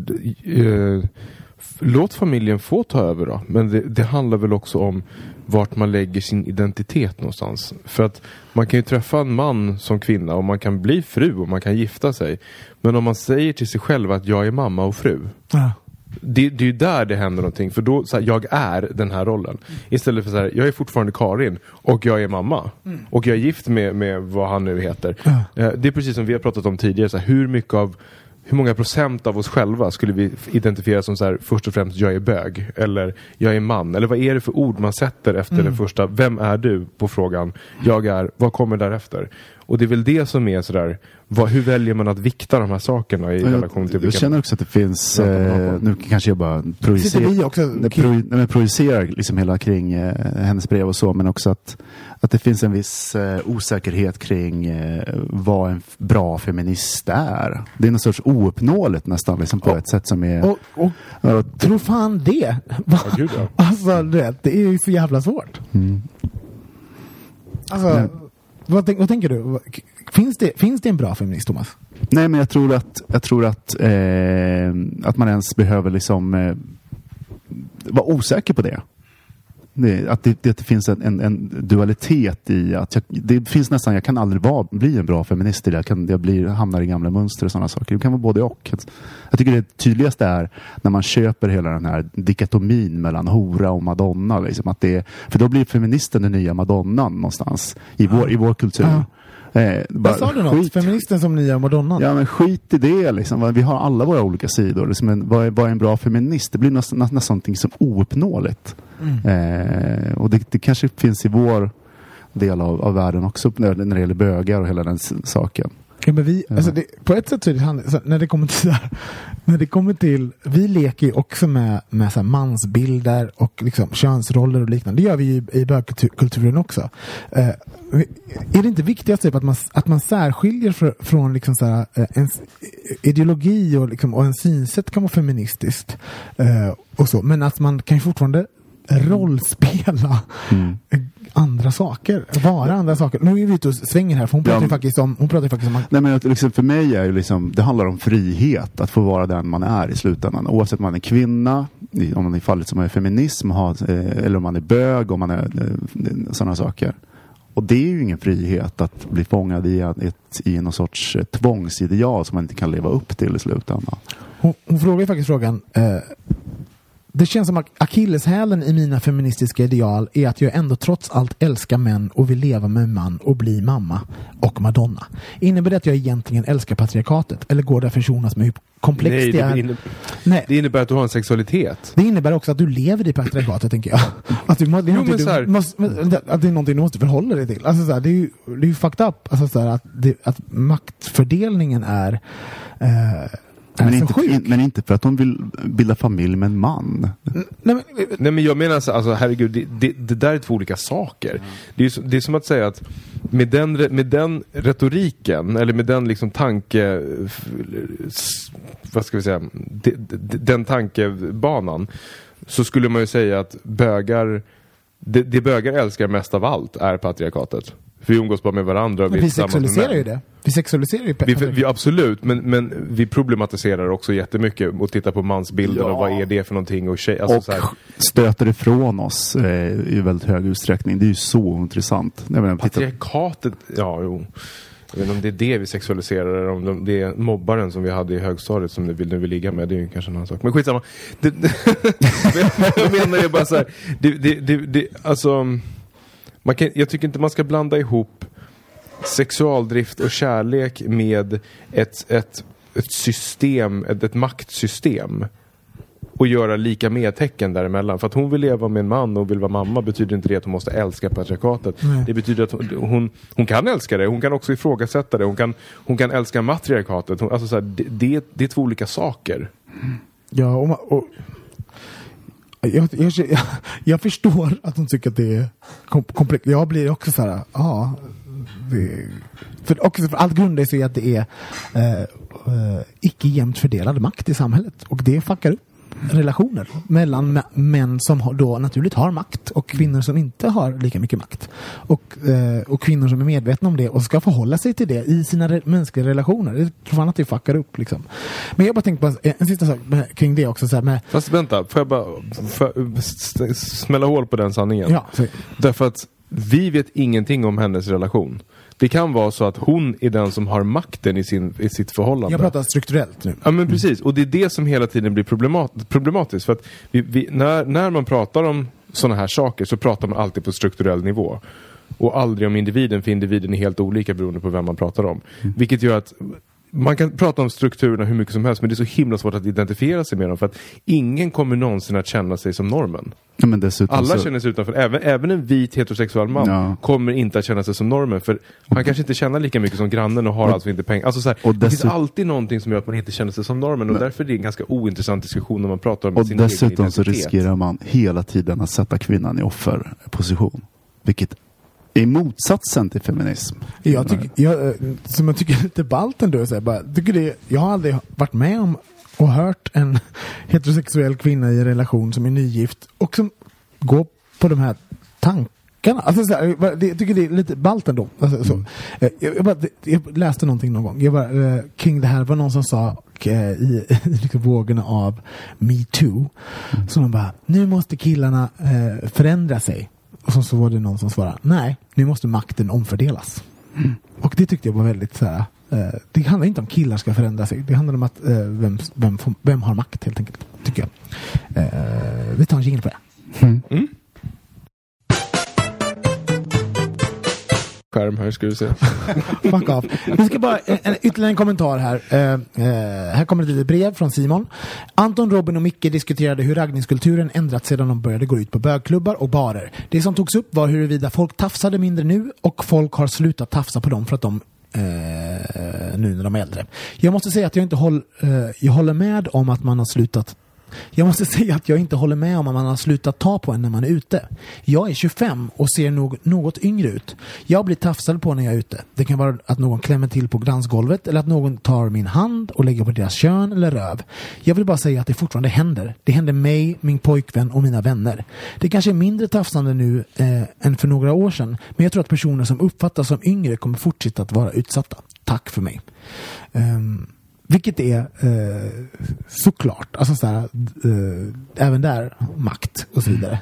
f- låt familjen få ta över då. Men det, det handlar väl också om vart man lägger sin identitet någonstans. För att man kan ju träffa en man som kvinna och man kan bli fru och man kan gifta sig. Men om man säger till sig själv att jag är mamma och fru. ja. Det, det är ju där det händer någonting. För då, så här, jag är den här rollen. Istället för så här, jag är fortfarande Karin och jag är mamma. Och jag är gift med, med vad han nu heter. Eh, Det är precis som vi har pratat om tidigare. Så här, hur mycket av hur många procent av oss själva skulle vi identifiera som så här, först och främst jag är bög eller jag är man eller vad är det för ord man sätter efter den första vem är du på frågan jag är vad kommer därefter och det är väl det som är sådär vad, hur väljer man att vikta de här sakerna i relation till Jag, jag vilka känner också att det finns, eh, nu kanske jag bara projicerar, också nej, projicerar liksom hela kring eh, hennes brev och så, men också att, att det finns en viss eh, osäkerhet kring eh, vad en bra feminist är. Det är någon sorts ouppnåeligt nästan, liksom, på ett sätt som är... och, och Ja, tro fan det! Va? gud, ja. (laughs) Alltså, det är ju så jävla svårt. Alltså, Men- vad, vad tänker du? Finns det, finns det en bra feminist, Thomas? Nej, men jag tror att, jag tror att, eh, att man ens behöver liksom eh, vara osäker på det det att, det, det finns en, en, en dualitet i att jag, det finns nästan, jag kan aldrig vara, bli en bra feminist. Jag, kan, jag blir, hamnar i gamla mönster och sådana saker. Det kan vara både och. Jag tycker det tydligaste är när man köper hela den här dikatomin mellan hora och madonna. Liksom, att det, för då blir feministen den nya madonnan någonstans i vår, i vår kultur. Ja. Eh, bara Vad sa du något? skit- Feministen som nya madonnan? Ja men skit i det liksom. Vi har alla våra olika sidor. Liksom en, vad, är, vad är en bra feminist? Det blir nästan, nästan någonting som ouppnåeligt. Eh, och det, det kanske finns i vår del av, av världen också när, det gäller bögar och hela den saken. Ja, men vi, alltså det, på ett sätt så är det hand- så när det kommer till här, när det kommer till, vi leker ju också med, med så mansbilder och liksom könsroller och liknande. Det gör vi ju i, i bögkulturen också. Eh, är det inte viktigast typ att man, att man särskiljer för, från liksom så här, eh, en ideologi och, liksom, och en synsätt kan vara feministiskt eh, och så, men att man kan ju fortfarande rollspela eh, andra saker, vara andra saker. Nu är vi ute och svänger här för hon pratar Ja, ju faktiskt om, hon pratar faktiskt om Nej, men liksom för mig är ju liksom, det handlar om frihet, att få vara den man är i slutändan. Oavsett om man är kvinna, i- om man är fallet som är feminism, eh, eller om man är bög, om man är eh, sådana saker. Och det är ju ingen frihet att bli fångad i, ett, i någon sorts eh, tvångsideal som man inte kan leva upp till i slutändan. Hon, hon frågar ju faktiskt frågan. Eh, det känns som att akilleshälen i mina feministiska ideal är att jag ändå trots allt älskar män och vill leva med en man och bli mamma och madonna. Innebär det att jag egentligen älskar patriarkatet? Eller går det att försonas med hur komplext Nej, det är? innebär, Nej. det innebär att du har en sexualitet. Det innebär också att du lever i patriarkatet, tänker jag. Att, du, må- det är Jo, så här- du måste, att det är någonting du måste förhålla dig till. Alltså, så här, det, är ju, det är ju fucked up alltså, så här, att, det, att maktfördelningen är, eh, är Men inte, in, men inte för att de vill bilda familj med en man. Nej, men, Nej men jag menar så, alltså herregud, det, det, det där är två olika saker. Det är, så- det är som att säga att med den, med den retoriken, eller med den liksom tanke... Vad ska vi säga? De, de, den tankebanan. Så skulle man ju säga att bögar... Det, det bögar älskar mest av allt är patriarkatet. För vi umgås bara med varandra och vi är vi sexualiserar ju det. Vi sexualiserar ju Vi, vi, absolut, men, men vi problematiserar också jättemycket och tittar på mansbilden Ja. och vad är det för någonting och tjej, alltså och så här, stöter ifrån oss eh, i väldigt hög utsträckning. Det är ju så intressant. Patriarkatet, ja jo. Jag vet inte om det är det vi sexualiserar eller om de- det är mobbaren som vi hade i högstadiet som nu vill, nu vill ligga med. Det är ju kanske en annan sak. Men skitsamma. Det, (laughs) jag menar är bara så här. Det, det, det, det, alltså, man kan, jag tycker inte man ska blanda ihop sexualdrift och kärlek med ett, ett, ett system, ett, ett maktsystem. Och göra lika med-tecken däremellan. För att hon vill leva med en man och vill vara mamma betyder inte det att hon måste älska patriarkatet. Nej. Det betyder att hon, hon, hon kan älska det, hon kan också ifrågasätta det, hon kan, hon kan älska matriarkatet. Hon, alltså så här, det, det, det är två olika saker. Ja, och, och jag, jag, jag, jag förstår att hon tycker att det är kom, komplext. Jag blir också så här, ja. Det, för, också för allt grundar sig i att det är eh, eh, icke jämnt fördelad makt i samhället. Och det fuckar upp relationer mellan mä- män som då naturligt har makt och kvinnor som inte har lika mycket makt. Och, eh, och kvinnor som är medvetna om det och ska förhålla sig till det i sina re- mänskliga relationer. Jag tror fan att det fuckar upp liksom. Men jag bara tänkte på en, en sista sak kring det också. Så här, med, Fast vänta, får jag bara st- smälla hål på den sanningen? ja, Därför att vi vet ingenting om hennes relation. Det kan vara så att hon är den som har makten i, sin, i sitt förhållande. jag pratar strukturellt nu. Ja men precis, och det är det som hela tiden blir problemat problematiskt. För att vi, vi, när, när man pratar om sådana här saker så pratar man alltid på strukturell nivå. Och aldrig om individen, för individen är helt olika beroende på vem man pratar om. Vilket gör att man kan prata om strukturerna hur mycket som helst men det är så himla svårt att identifiera sig med dem för att ingen kommer någonsin att känna sig som normen. Ja, men dessutom Alla så, känner sig utanför, även, även en vit heterosexuell man Ja. kommer inte att känna sig som normen för han kanske inte tjänar lika mycket som grannen och har alltså inte pengar. Alltså så här, och det finns dessutom- alltid någonting som gör att man inte känner sig som normen och därför är det en ganska ointressant diskussion när man pratar om och sin dessutom egen så identitet. riskerar man hela tiden att sätta kvinnan i offerposition. Vilket är motsatsen till feminism. Jag tycker, jag, eh, som jag tycker är (laughs) lite ballt ändå, så här, bara, tycker det, jag har aldrig jag med om och hört en heterosexuell kvinna i en relation som är nygift och som går på de här tankarna. Alltså, så här, jag tycker det är lite ballt ändå. Alltså, så. Eh, Jag, jag, bara, jag läste någonting någon gång jag bara, eh, kring det här. var någon som sa eh, i, (laughs) i liksom vågorna av metoo. Så de bara, nu måste killarna eh, förändra sig. Och så, så var det någon som svarade, nej, nu måste makten omfördelas. Och det tyckte jag var väldigt så här. Eh, det handlar inte om killar ska förändra sig. Det handlar om att eh, vem, vem, får, vem har makt helt enkelt. Tycker jag. Eh, vi tar en jingle på det. Skärm här ska vi se. (laughs) Fuck off. Vi ska bara, en, en, ytterligare en kommentar här. Eh, eh, här kommer ett litet brev från Simon. Anton, Robin och Micke diskuterade hur raggningskulturen ändrats sedan de började gå ut på bögklubbar och barer. Det som togs upp var huruvida folk tafsade mindre nu och folk har slutat tafsa på dem för att de eh, nu när de är äldre. Jag måste säga att jag inte håll, eh, jag håller med om att man har slutat jag måste (laughs) säga att jag inte håller med om att man har slutat ta på en när man är ute. Jag är 25 och ser nog, något yngre ut. Jag blir tafsad på när jag är ute. Det kan vara att någon klämmer till på glansgolvet eller att någon tar min hand och lägger på deras kön eller röv. Jag vill bara säga att det fortfarande händer. Det händer mig, min pojkvän och mina vänner. Det kanske är mindre tafsande nu eh, än för några år sedan, men jag tror att personer som uppfattas som yngre kommer fortsätta att vara utsatta. Tack för mig. Um, vilket är eh, såklart, alltså så här, eh, även där makt och så vidare.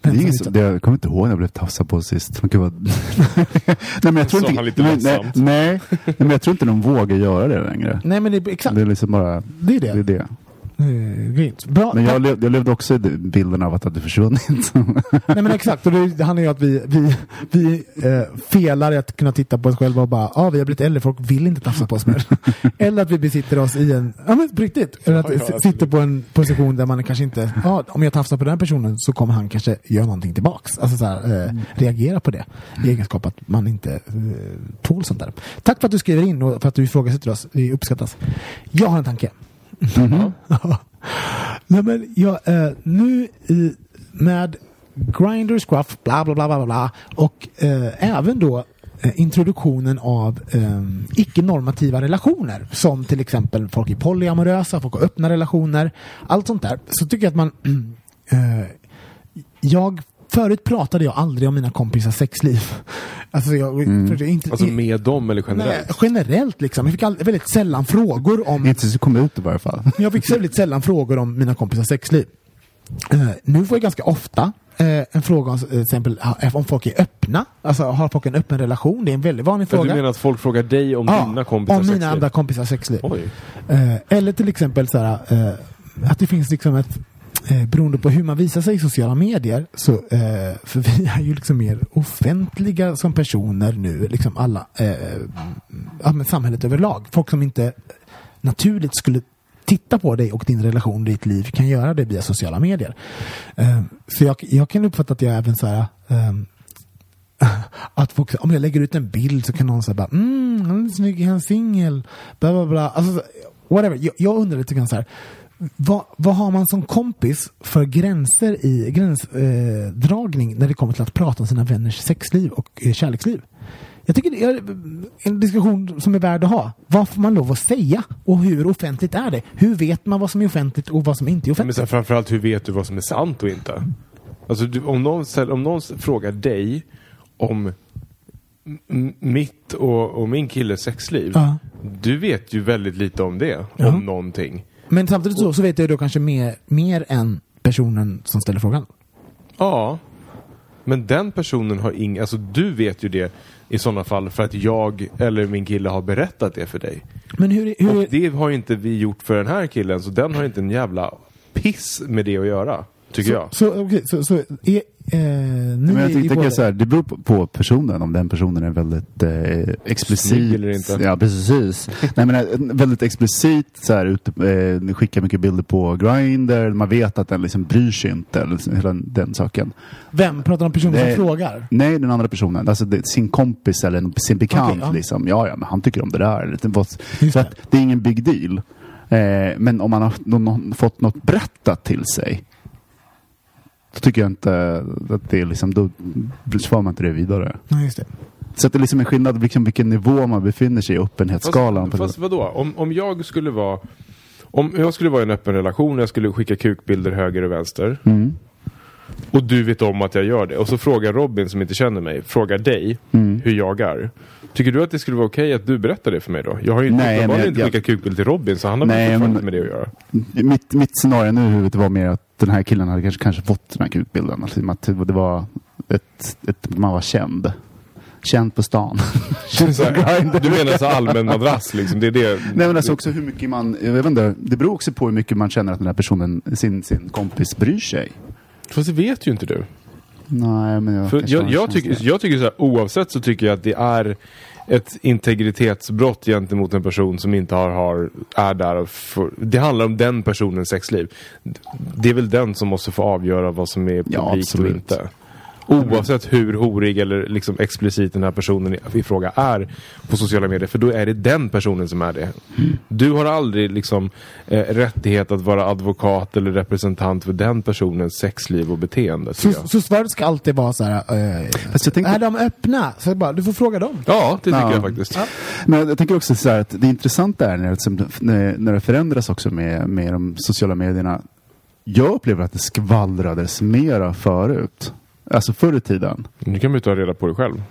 Det är som, det, jag kommer inte ihåg när jag blev tafsad på sist. Men gud vad... nej, men jag tror inte, lite nej, nej, nej, nej, men jag tror inte de vågar göra det längre. Nej men det exakt, Det är liksom bara... det är det. Det är det. Eh, grymt. Bra. Men jag, lev, jag levde också i den bilden av att det hade försvunnit. (laughs) Nej men exakt, och det, handlar ju om att vi, vi, vi eh, felar i att kunna titta på oss själva och bara, ja ah, vi har blivit äldre, folk vill inte tafsa på oss mer. (laughs) Eller att vi besitter oss i en, ja men på riktigt, eller att Ja, ja, sitter på en position där man kanske inte, ja om jag tafsar på den personen så kommer han kanske göra någonting tillbaks. Alltså så här, eh, reagera på det i egenskap att man inte eh, tål sånt där. Tack för att du skriver in och för att du ifrågasätter oss, det uppskattas. Jag har en tanke. Mm-hmm. (laughs) Nej, men jag, eh, nu i, med Grindr, Scruff, bla bla bla bla bla och eh, även då eh, introduktionen av eh, icke-normativa relationer som till exempel folk är polyamorösa, folk har öppna relationer, allt sånt där. Så tycker jag att man (clears throat) eh, jag Förut pratade jag aldrig om mina kompisars sexliv. Alltså, jag, för, inte, Alltså med dem eller generellt? Nej, generellt liksom. Jag fick all, väldigt sällan frågor om inte så kom ut i varje fall. jag fick väldigt sällan frågor om mina kompisars sexliv. Eh, nu får jag ganska ofta eh, en fråga om eh, till exempel om folk är öppna. Alltså har folk en öppen relation? Det är en väldigt vanlig Ja, fråga. du menar att folk frågar dig om dina kompisars om mina sexliv? andra kompisars sexliv. Oj. Eller till exempel så här, att det finns liksom ett Eh, beroende på hur man visar sig i sociala medier så, eh, för vi är ju liksom mer offentliga som personer nu, liksom alla, eh, ja, men samhället överlag. Folk som inte naturligt skulle titta på dig och din relation ditt liv kan göra det via sociala medier. Eh, så jag, jag kan uppfatta att jag även så här eh, (laughs) att folk, om jag lägger ut en bild så kan någon säga bara mm, han är snygg, är singel? Bla bla bla. Alltså, whatever. Jag, jag undrar lite grann så här. Vad, vad har man som kompis för gränser i gränsdragning eh, när det kommer till att prata om sina vänners sexliv och eh, kärleksliv? Jag tycker det är en diskussion som är värd att ha. Vad får man lov att säga? Och hur offentligt är det? Hur vet man vad som är offentligt och vad som inte är Men offentligt? sen framförallt, hur vet du vad som är sant och inte? Alltså, du, om, någon, om någon frågar dig om mitt och, och min killes sexliv. Ja. Du vet ju väldigt lite om det. Ja. Om någonting. Men samtidigt så, så vet jag då kanske mer, mer än personen som ställer frågan. Ja. Men den personen har ing... Alltså du vet ju det i sådana fall för att jag eller min kille har berättat det för dig. Men hur, hur, Och det har ju inte vi gjort för den här killen så den har inte en jävla piss med det att göra. Tycker jag. Så, okej, så, så är, eh, Men jag tänker båda- så här, det beror på- på personen, om den personen är väldigt eh, explicit. Snygg eller inte. Ja, precis. (laughs) Nej, men, eh, väldigt explicit, så här, ute, eh, skickar mycket bilder på Grindr. man vet att den liksom bryr sig inte, eller liksom hela den, den saken. Vem? Pratar om personen Nej. som frågar? Nej, den andra personen. Alltså det, sin kompis eller en- sin bekant. Okej, ja. liksom. Ja, ja, men han tycker om det där. Så det. att det är ingen big deal. Eh, men om man har någon, fått något berättat till sig. Då tycker jag inte att det är liksom, då för man inte det vidare. Nej, just det. Så att det är liksom en skillnad liksom vilken nivå man befinner sig i öppenhetsskalan. Fast, fast vadå? Om, om jag skulle vara... Om jag skulle vara i en öppen relation och jag skulle skicka kukbilder höger och vänster. Mm. Och du vet om att jag gör det. Och så frågar Robin som inte känner mig, frågar dig Mm. hur jag är. Tycker du att det skulle vara okej att du berättar det för mig då? Jag har ju inte, Nej, har jag- inte jag- skickat kukbild till Robin så han har Nej, men- inte med det att göra. Mitt, mitt scenario nu i huvudet var mer att den här killen hade kanske, kanske fått den här kukbilden. Alltså, att det var ett, ett, man var känd. Känd på stan. (laughs) Så här, du menar så allmän madrass liksom? Det är det? Nej men alltså också hur mycket man, jag vet inte, det beror också på hur mycket man känner att den här personen, sin, sin kompis bryr sig. Fast det vet ju inte du. Nej men jag För jag, jag, tycker, jag tycker så här, oavsett så tycker jag att det är ett integritetsbrott gentemot en person som inte har, har är där får, Det handlar om den personens sexliv. Det är väl den som måste få avgöra vad som är publikt Ja, och inte. Oavsett hur horig eller liksom explicit den här personen i- fråga är på sociala medier. För då är det den personen som är det. Du har aldrig liksom eh, rättighet att vara advokat eller representant för den personens sexliv och beteende. Så, så svaret ska alltid vara så här. Eh, tänkte- Är de öppna? Så bara, du får fråga dem. Ja, det tycker Ja. jag faktiskt. Men jag tänker också så här att det intressanta är när när, när det förändras också med, med de sociala medierna. Jag upplever att det skvallrades mera förut. Alltså förr i tiden. Nu kan man ju ta reda på det själv.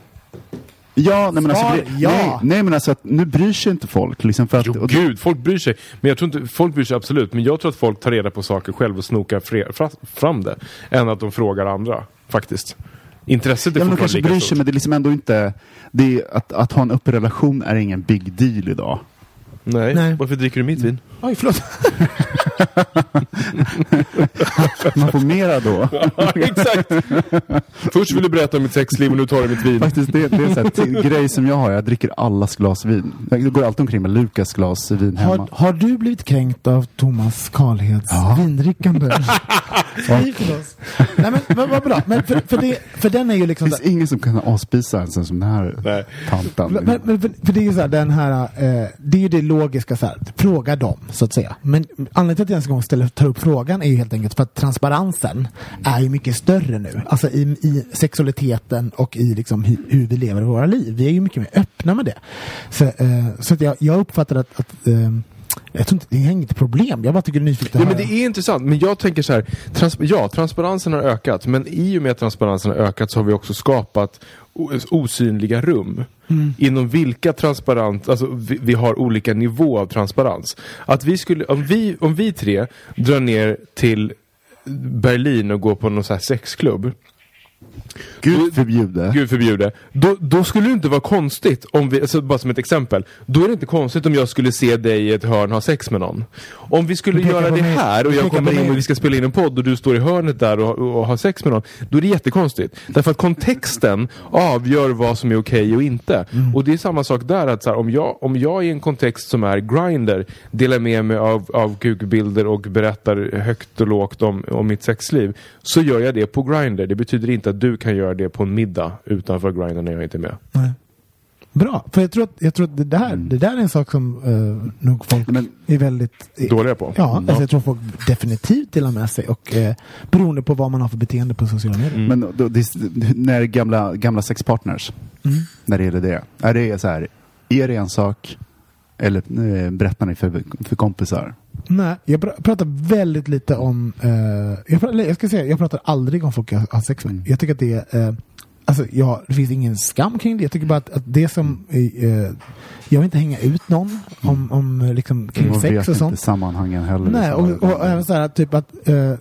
Ja, nej men, alltså, Svar, ja. nej, nej men alltså att nu bryr sig inte folk. Liksom för att, Jo, gud, folk bryr sig. Men jag tror inte, folk bryr sig absolut. Men jag tror att folk tar reda på saker själv och snokar fre- fra- fram det. Än att de frågar andra, faktiskt. Intresset är Ja, men fortfarande kanske lika bryr sig stort. men det är liksom ändå inte... Det är, att, att ha en öppen relation är ingen big deal idag. Nej. Nej. varför dricker du mitt vin? Oj, förlåt. (laughs) (laughs) Man får mera då. Ja, exakt! Först vill du berätta om mitt sexliv och nu tar du mitt vin. Faktiskt, det, det är en t- (laughs) grej som jag har. Jag dricker allas glas vin. Jag går alltid omkring med Lukas glas vin hemma. Har, har du blivit kränkt av Thomas Karlheds Ja. vindrickande? Skriv (laughs) till oss. Nej, men vad vad bra. Men för, för, det, för den är ju liksom... Det finns ingen som kan avspisa en sån som den här Nej. tanten. Men, men, för, för det är ju så här, den här, eh, det är ju det logiska så här, fråga dem så att säga. Men anledningen till att jag ens en gång ställer, tar upp frågan är ju helt enkelt för att transparensen är ju mycket större nu. Alltså i, i sexualiteten och i liksom hur, hur vi lever våra liv. Vi är ju mycket mer öppna med det. Så, eh, så att jag, jag uppfattar att, att eh, jag tror inte, det är inget problem. Jag bara tycker det är nyfiket Ja, men det är intressant, men jag tänker så här, trans ja, transparensen har ökat, men i och med att transparensen har ökat så har vi också skapat osynliga rum. Inom vilka transparent, alltså vi, vi har olika nivå av transparens. Att vi skulle, om vi, om vi tre drar ner till Berlin och går på någon så här sexklubb. Gud förbjude. Gud förbjude. Då, då skulle det inte vara konstigt om vi, alltså bara som ett exempel. Då är det inte konstigt om jag skulle se dig i ett hörn ha sex med någon. Om vi skulle göra det mig. här och jag kommer in mig. och vi ska spela in en podd och du står i hörnet där och, och, och har sex med någon. Då är det jättekonstigt. Därför att kontexten avgör vad som är okej och inte. Mm. Och det är samma sak där att så här, om, jag, om jag i en kontext som är grinder delar med mig av, av kukbilder och berättar högt och lågt om, om mitt sexliv. Så gör jag det på grinder. Det betyder inte att du kan göra det på en middag utanför grinder när jag inte är med. Nej. Bra, för jag tror att, jag tror att det, där, det där är en sak som eh, nog folk Men- är väldigt... Dåliga på. Ja, Mm. alltså jag tror folk definitivt delar med sig och eh, beroende på vad man har för beteende på sociala medier. Mm. Men då, det, när gamla, gamla sexpartners, Mm. när det gäller det. Är det så här, är det en sak eller eh, berättar ni för, för kompisar? Nej, jag pr- pratar väldigt lite om... Eh, jag, pratar, jag ska säga, jag pratar aldrig om folk jag har sex med. Mm. Jag tycker att det är... Eh, alltså, ja, det finns ingen skam kring det. Jag tycker bara att, att det som... Eh, jag vill inte hänga ut någon om, om eh, liksom, kring Man sex vet och inte sånt. sammanhangen heller. Nej, liksom. och, och även så här typ att... Eh,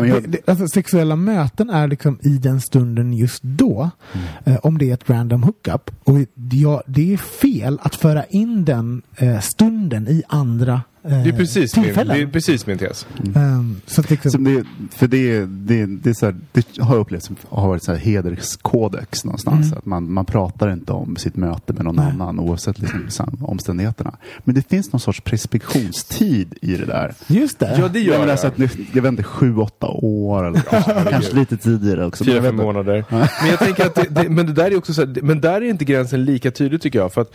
Nej, jag, det, det, alltså, sexuella möten är liksom i den stunden just då. Mm. Eh, om det är ett random hookup. Och ja, det är fel att föra in den eh, stunden i andra eh, Det är precis min, det är precis min tes. Ehm, så att liksom, Som det, för det, det, det, är så här, det har jag upplevt som har varit så här hederskodex någonstans. Mm. Att man, man pratar inte om sitt möte med någon Nej. annan oavsett liksom, omständigheterna. Men det finns någon sorts preskriptionstid i det där. just det. Ja, det Jag gör menar, det. alltså att nu, jag vet inte, sju, åtta år eller (laughs) kanske lite tidigare också. Fyra, jag fem månader. (laughs) Men jag tänker att det, det, men det där är också så här, men där är inte gränsen lika tydlig tycker jag. För att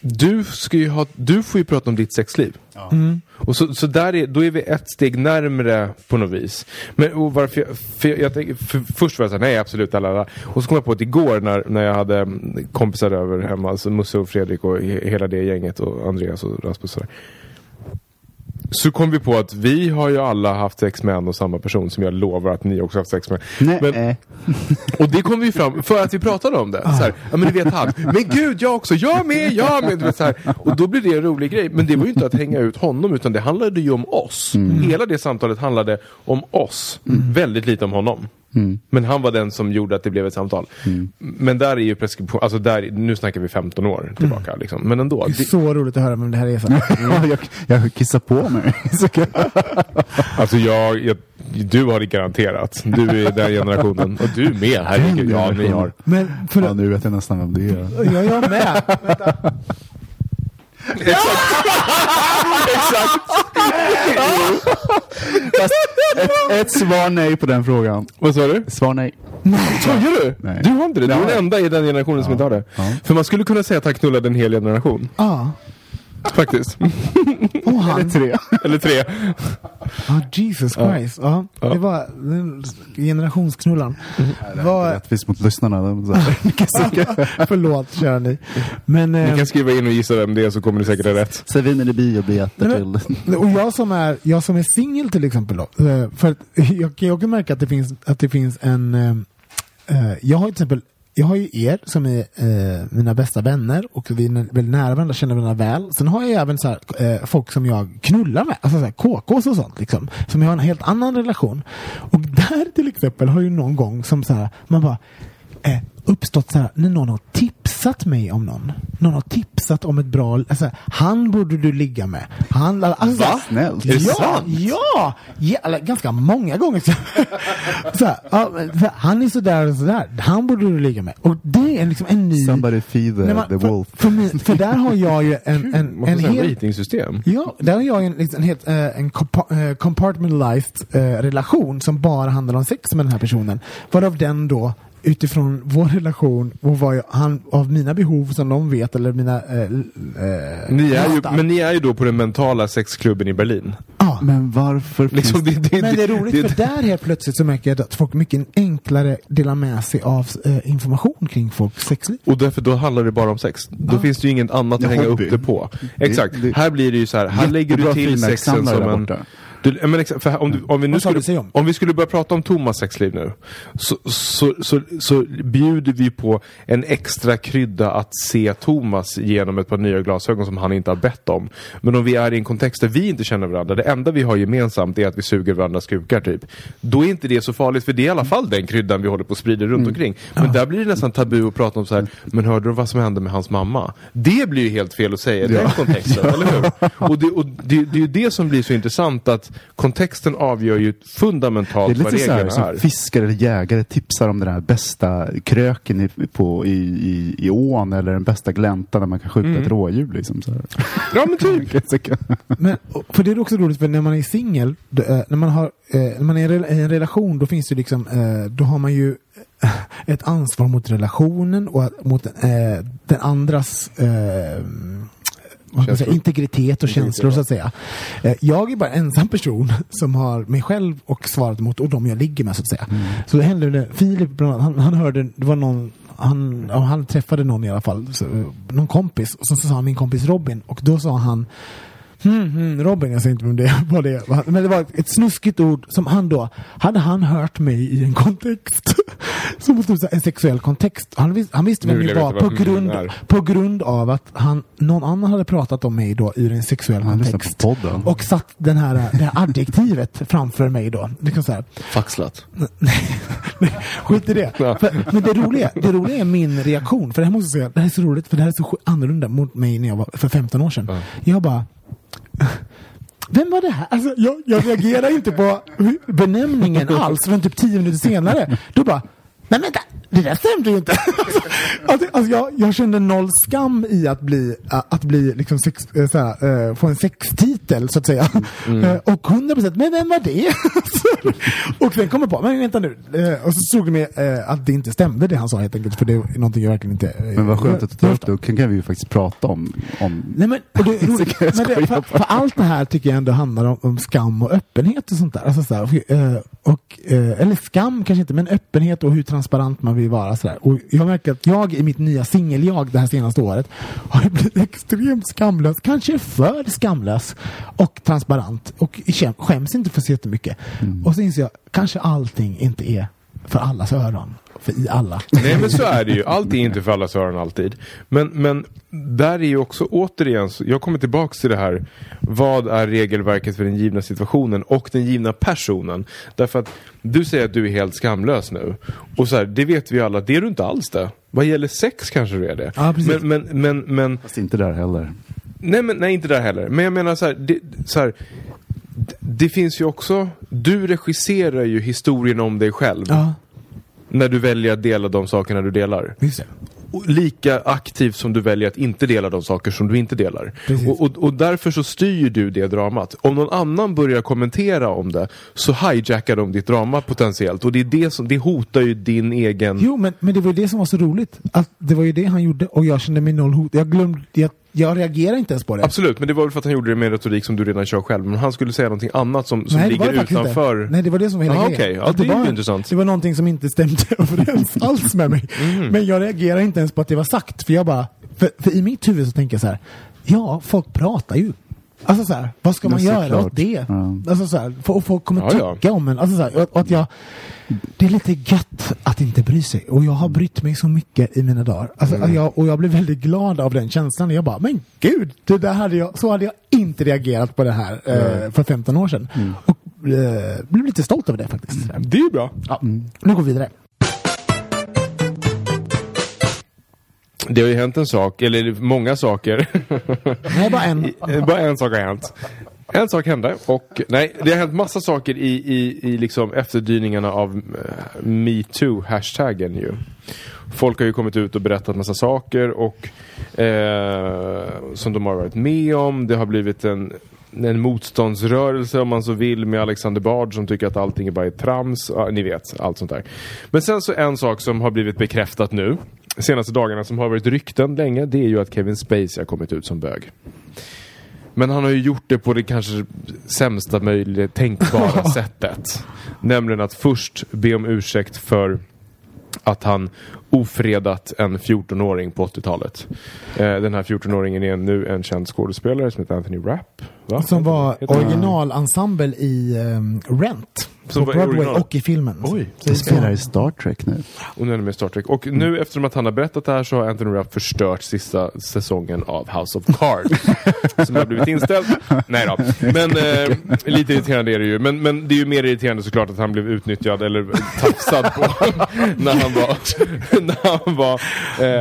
du, ska ju ha, du får ju prata om ditt sexliv. Mm. Och så, så där är, då är vi ett steg närmre på något vis. Men och varför jag, för jag tänker, för först var jag såhär, nej absolut, alla, alla. Och så kom jag på att igår när, när jag hade mm, kompisar över hemma, alltså Musse och Fredrik och he, hela det gänget och Andreas och Rasmus och sådär. Så kom vi på att vi har ju alla haft sex med en och samma person som jag lovar att ni också haft sex med. Nej, Men- (laughs) och det kom vi fram för att vi pratade om det. Så här, ja men du vet han. Men gud jag också, jag med, jag med. Du vet, så här. Och då blev det en rolig grej. Men det var ju inte att hänga ut honom utan det handlade ju om oss. Hela det samtalet handlade om oss. Väldigt lite om honom. Men han var den som gjorde att det blev ett samtal. Men där är ju preskription, alltså där, nu snackar vi 15 år tillbaka liksom. Men ändå. Det är Det, så roligt att höra vem det här är. Så. (laughs) Ja, jag, jag kissar på mig. (laughs) (laughs) Alltså jag, jag, du har det garanterat. Du är den generationen. Och du är med, herregud. Ja, ni har. Men för, ja, nu vet jag nästan vem det är. jag, jag med. Vänta. Fast ett, ett svar nej på den frågan. Vad sa du? Svar nej. Skojar du? Nej. Du har inte det? Du är den enda i den generationen som inte har det. Ja. För man skulle kunna säga att han knullade en hel generation. Ja. Faktiskt. (laughs) Och han. Eller tre. Eller tre. Ja, Jesus Christ. Ja. Ja. Det var den generationsknullaren. Vad- Rättvist mot lyssnarna. (laughs) (laughs) Förlåt, kära ni. Men, Ni eh, kan skriva in och gissa vem det är så kommer ni säkert rätt. Säg viner i biobiljetter till... och jag som är, jag som är singel till exempel då, eh, för att jag kan ju också märka att det finns, att det finns en, eh, jag har till exempel jag har ju er som är eh, mina bästa vänner och vi är väldigt nära varandra, känner varandra väl. Sen har jag även så här, eh, folk som jag knullar med, alltså så här, KKs och sånt liksom. Som jag har en helt annan relation. Och där till exempel har ju någon gång som så här, man bara eh, uppstått så här, när någon har tipsat mig om någon. Någon har tipsat om ett bra, alltså, han borde du ligga med. Han, alltså, så här, Vad snällt. Ja, Är det sant? ja, ja eller, ganska många gånger. Så, (laughs) så här, ja, men, så här, han är sådär och sådär, han borde du ligga med. Och det är liksom en ny... Somebody feed the, men, the wolf. För, för, mig, för där har jag ju en, en, Man en säga hel... ratingsystem. Ja, där har jag en, liksom, en, helt, eh, en eh, compartmentalized eh, relation som bara handlar om sex med den här personen. Varav den då utifrån vår relation och vad jag, han, av mina behov som de vet eller mina... Eh, eh, Ni är ju, men ni är ju då på den mentala sexklubben i Berlin. Ja. Men varför Liksom, det, det, Men det är roligt det- för där helt plötsligt så märker jag att folk mycket enklare delar med sig av eh, information kring folks sexliv. Och därför då handlar det bara om sex. Då finns det ju inget annat att hänga hobby. upp det på. Exakt. det- här blir det ju så här, här lägger du till sexen som en... borta. Du, ja, men exakt, för om, du, om, vi nu skulle, om? om vi skulle börja prata om Thomas sexliv nu så, så, så, så bjuder vi på en extra krydda att se Thomas genom ett par nya glasögon som han inte har bett om. Men om vi är i en kontext där vi inte känner varandra, det enda vi har gemensamt är att vi suger varandras kukar typ. Då är inte det så farligt för det är i alla fall den kryddan vi håller på att sprida runt Mm. omkring. Men där blir det nästan tabu att prata om så här, men hörde du vad som hände med hans mamma? Det blir ju helt fel att säga i den kontexten, (laughs) eller hur? Och, det, och det, det är ju det som blir så intressant att kontexten avgör ju Det är fundamentalt vad lite så här, reglerna som är. fiskare eller jägare tipsar om den här bästa kröken i, på, i, i, i ån eller den bästa gläntan där man kan skjuta Mm. ett rådjur. Liksom, så här. (laughs) Ja men typ. (laughs) Men, och- för det är också roligt för när man är singel, eh, när man har, eh, när man är i en relation, då finns det liksom, eh, då har man ju ett ansvar mot relationen och mot eh, den andras man säga, Känslor. integritet och känslor så att säga. Eh, jag är bara en ensam person som har mig själv och svarat mot och de jag ligger med så att säga. Så det hände det, Filip bland annat, han, han hörde, det var någon han, han träffade någon i alla fall, så, eh, någon kompis, och så, så sa han min kompis Robin och då sa han Hmm, hmm, Robin, jag säger inte vem det (laughs) var det. Men det var ett snuskigt ord som han då, hade han hört mig i en kontext, (laughs) som typ en sexuell kontext. Han, vis, han visste vem jag var på grund, på grund av att han, någon annan hade pratat om mig då i en sexuell Han kontext. Och satt den här, det här adjektivet framför mig då. Liksom så här, Faxlat. Nej, (laughs) skit i det. För, men det roliga, det roliga är min reaktion. För det här måste jag säga, det här är så roligt för det här är så annorlunda mot mig när jag var för 15 år sedan. Ja. Jag bara vem var det här? Alltså, jag, jag reagerar inte på benämningen alls förrän typ tio minuter senare. Då bara, nej vänta, det där stämde ju inte. (laughs) alltså, alltså jag, jag kände noll skam i att bli, äh, att bli liksom sex, äh, såhär, äh, få en sextitel så att säga. (laughs) Äh, och 100% men vem var det? (laughs) och sen kom jag på, men vänta nu. Och så såg det mig äh, att det inte stämde det han sa helt enkelt. För det är någonting jag verkligen inte... Men vad skönt att du tar upp det. Då kan kan vi ju faktiskt prata om, om Nej men, och det, roligt, jag men det, för, för allt det här tycker jag ändå handlar om, om skam och öppenhet och sånt där. Alltså så här, och, eh, och, eh, eller skam kanske inte, men öppenhet och hur transparent man vill vara. Så där. Och jag märker att jag i mitt nya singel-jag det här senaste året har blivit extremt skamlös, kanske för skamlös och transparent och käm- skäms inte för så jättemycket. Mm. Och så inser jag, kanske allting inte är för allas öron, för i alla. Nej men så är det ju. Allt är inte för allas öron alltid. Men, men där är ju också återigen, jag kommer tillbaks till det här. Vad är regelverket för den givna situationen och den givna personen? Därför att du säger att du är helt skamlös nu. Och så här, det vet vi alla, det är du inte alls det. Vad gäller sex kanske du är det. Ja, precis. men, men, men, men Fast inte där heller. Nej, men, nej, inte där heller. Men jag menar så här, det, så här det, finns ju också, du regisserar ju historien om dig själv. Ja, När du väljer att dela de sakerna du delar. visst. Och lika aktivt som du väljer att inte dela de saker som du inte delar. Och, och, och därför så styr du det dramat. Om någon annan börjar kommentera om det så hijackar de ditt drama potentiellt. Och det, är det, som, det hotar ju din egen... Jo, men, men det var ju det som var så roligt. Att det var ju det han gjorde och jag kände mig noll hot. Jag glömde, jag, jag reagerar inte ens på det. Absolut, men det var väl för att han gjorde det med en retorik som du redan kör själv. Men han skulle säga någonting annat som, som Nej, det ligger det utanför. Inte. Nej, det var det som var hela Ah, grejen. okej. Ja, det ju var, intressant. Det var någonting som inte stämde (laughs) överens alls med mig. Mhm. Men jag reagerar inte ens på att det var sagt. För jag bara, för, för i mitt huvud så tänker jag så här, ja, folk pratar ju. Alltså så här, vad ska man göra såklart. åt det? Ja. Alltså så här, och folk kommer Ja, ja. tycka om en. Alltså så här, och, och att jag det är lite gött att inte bry sig. Och jag har brytt mig så mycket i mina dagar. Alltså, Mm. jag, och jag blev väldigt glad av den känslan. Jag bara, men gud, det där hade jag, så hade jag inte reagerat på det här eh, för 15 år sedan. Mm. Och eh, blev lite stolt över det faktiskt. Det är ju bra. Ja. Nu går vi vidare. Det har ju hänt en sak, eller många saker. Nej, bara en. (laughs) Bara en sak har hänt. En sak hände och nej, det har hänt massa saker i, i, i liksom efterdyningarna av eh, metoo-hashtaggen ju. Folk har ju kommit ut och berättat massa saker och eh, som de har varit med om. Det har blivit en, en motståndsrörelse om man så vill med Alexander Bard som tycker att allting är bara är trams. Ja, ni vet, allt sånt där. Men sen så en sak som har blivit bekräftat nu senaste dagarna som har varit rykten länge det är ju att Kevin Spacey har kommit ut som bög. Men han har ju gjort det på det kanske sämsta möjliga tänkbara (laughs) sättet. Nämligen att först be om ursäkt för att han ofredat en 14-åring på 80-talet. Eh, den här 14-åringen är nu en känd skådespelare som heter Anthony Rapp. Va? Som var originalensemble i um, Rent. Som på Broadway original- och i filmen. Oj. Det spelar i Star Trek nu. Och nu är det med Star Trek. Och nu eftersom att han har berättat det här så har Anthony Rapp förstört sista säsongen av House of Cards. (laughs) som har blivit inställd. Nej då. Men eh, lite irriterande är det ju. Men, men det är ju mer irriterande såklart att han blev utnyttjad eller tafsad på (laughs) när han var... när han var eh,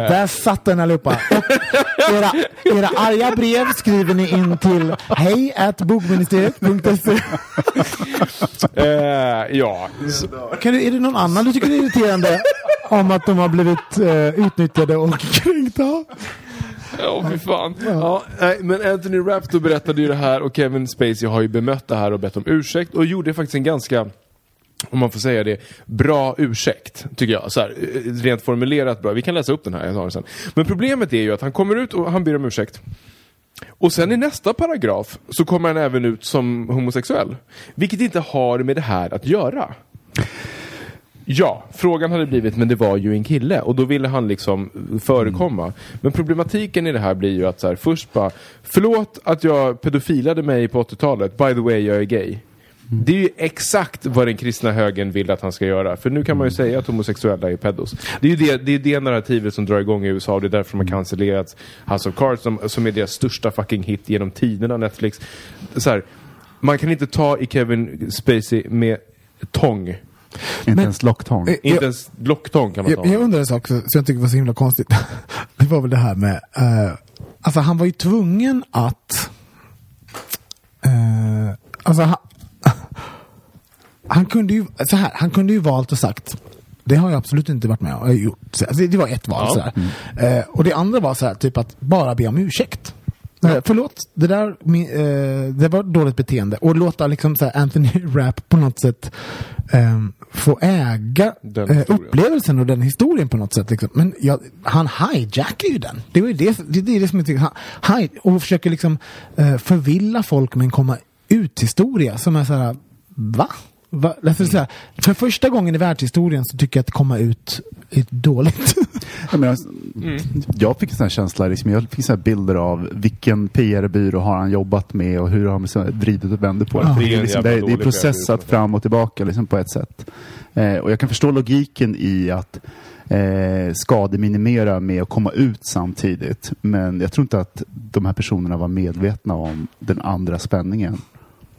Där satt den allihopa. Och era, era arga brev skriver ni in till hej at bogministeriet.se. eh, ja. Så, Kan du, är det någon annan du tycker är irriterande om att de har blivit eh, utnyttjade och kränkta? Ja, fy fan. Ja, men Anthony Rapp då berättade ju det här och Kevin Spacey har ju bemött det här och bett om ursäkt och gjorde faktiskt en ganska om man får säga det, bra ursäkt, tycker jag. Så här, rent formulerat bra. Vi kan läsa upp den här, jag tar den sen. Men problemet är ju att han kommer ut och han ber om ursäkt. Och sen i nästa paragraf så kommer han även ut som homosexuell. Vilket inte har med det här att göra. Ja, frågan hade blivit, men det var ju en kille och då ville han liksom förekomma. Men problematiken i det här blir ju att så här, först bara, förlåt att jag pedofilade mig på 80-talet, by the way jag är gay. Det är ju exakt vad den kristna högern vill att han ska göra. För nu kan man ju säga att homosexuella är pedos. Det är ju det, det, är det narrativet som drar igång i USA och det är därför de har cancellerat House of Cards som, som är deras största fucking hit genom tiderna, Netflix. Så här, man kan inte ta i Kevin Spacey med tång. Inte ens locktång. Eh, Inte jag- ens blocktång kan man ta. Jag, jag undrar en sak som jag tycker var så himla konstigt. (laughs) Det var väl det här med, eh, alltså han var ju tvungen att, eh, alltså han, han kunde ju, så här, han kunde ju valt och sagt, det har jag absolut inte varit med och gjort. Så, Alltså, det var ett val Ja. sådär. Eh, och det andra var så här, typ att bara be om ursäkt. Eh, förlåt, det där eh, det var dåligt beteende. Och låta liksom så Anthony (laughs) Rapp på något sätt ehm, få äga eh, upplevelsen och den historien på något sätt. Liksom. Men ja, han hijackar ju den. Det var ju det, det, det är det som jag tycker. Han, hi, och försöker liksom eh, förvilla folk med en komma ut-historia som är så här, va? Va? Alltså, så här, för första gången i världshistorien så tycker jag att komma ut är dåligt. Jag, menar, jag fick en sån här känsla, liksom, jag fick så här bilder av vilken PR-byrå har han jobbat med och hur har han här vridit och vänder på det. Ja. Det är liksom, det är, det är processat fram och tillbaka liksom, på ett sätt. Eh, och jag kan förstå logiken i att eh, skademinimera med att komma ut samtidigt. Men jag tror inte att de här personerna var medvetna om den andra spänningen.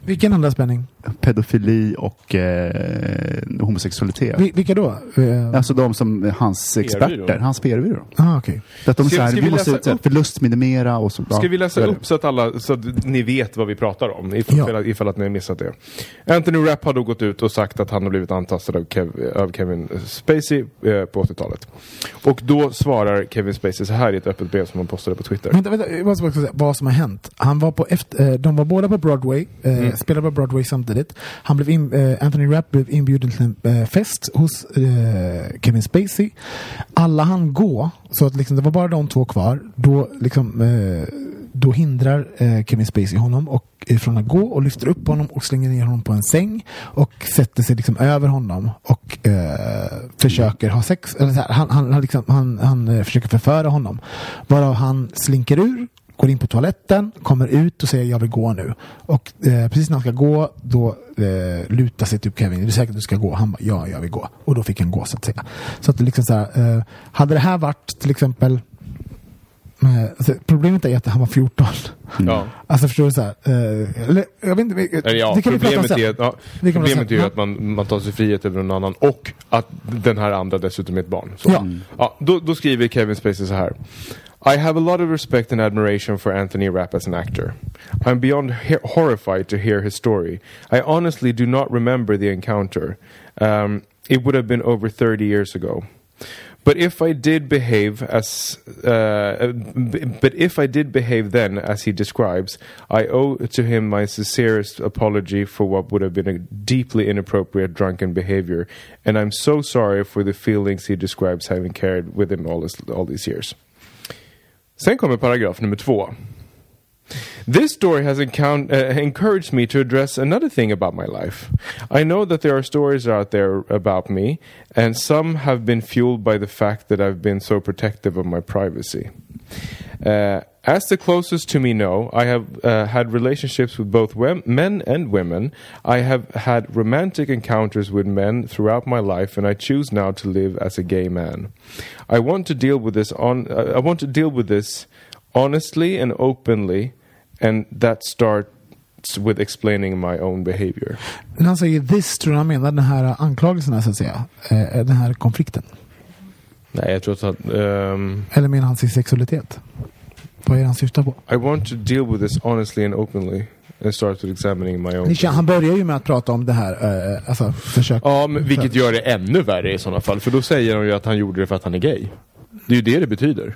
Vilken andra spänning? Pedofili och eh, homosexualitet. Vil- vilka då? Eh, Alltså de som hans experter, hans PR-byrå. ah. För att de Ska- så här, ska vi vi måste läsa upp? förlustminimera och så. Ska vi läsa upp så att, alla, så att ni vet vad vi pratar om? Ifall, Ja. ifall att ni har missat det. Anthony Rapp har då gått ut och sagt att han har blivit antastad av, Kev, av Kevin Spacey eh, på 80-talet. Och då svarar Kevin Spacey så här i ett öppet brev som han postade på Twitter. Vänta, vänta, jag måste bara säga vad som har hänt. Han var på efter, eh, de var båda på Broadway, eh, Mm. spelade på Broadway samtidigt. Han blev in, eh, Anthony Rapp blev inbjuden till en eh, fest hos eh, Kevin Spacey. Alla han gå, så att liksom, det var bara de två kvar. Då, liksom, eh, då hindrar eh, Kevin Spacey honom och, eh, från att gå och lyfter upp honom och slänger ner honom på en säng och sätter sig liksom över honom och eh, försöker ha sex. Eller så här, han, han, han, liksom, han, han eh, försöker förföra honom. Varav han slinker ur går in på toaletten, kommer ut och säger jag vill gå nu. Och eh, precis när han ska gå, då eh, lutar sig typ Kevin, är du säker att du ska gå? Han bara, ja, jag vill gå. Och då fick han gå så att säga. Så att liksom så här, eh, hade det här varit till exempel eh, alltså, problemet är att han var 14. Ja. Alltså förstår du så här? Eh, eller, jag vet inte, Eller ja, det kan vi prata om problemet sen. är, att, ja, Det kan vi problemet är ju att man, man tar sig frihet över någon annan och att den här andra dessutom är ett barn. Så. Ja. Ja, då, då skriver Kevin Spacey så här. I have a lot of respect and admiration for Anthony Rapp as an actor. I'm beyond horrified to hear his story. I honestly do not remember the encounter. Um, it would have been over 30 years ago. But if I did behave as, uh, but if I did behave then as he describes, I owe to him my sincerest apology for what would have been a deeply inappropriate drunken behavior, and I'm so sorry for the feelings he describes having carried with him all, this, all these years. Sen kommer paragraf nummer två. This story has uh, encouraged me to address another thing about my life. I know that there are stories out there about me, and some have been fueled by the fact that I've been so protective of my privacy. Uh, as the closest to me know, I have uh, had relationships with both wem- men and women. I have had romantic encounters with men throughout my life, and I choose now to live as a gay man. I want to deal with this on. Uh, I want to deal with this honestly and openly, and that starts with explaining my own behavior. När han säger this, tror du han menar den här anklagelsen så att säga? Eh, den här konflikten? Nej, jag tror att han, ehm, Eller menar han sin sexualitet? Vad är det han syftar på? I want to deal with this honestly and openly, and starts with examining my own. Han börjar ju med att prata om det här, eh, alltså försök... Ja, men vilket gör det ännu värre i sådana fall. För då säger han ju att han gjorde det för att han är gay. Det är ju det det betyder.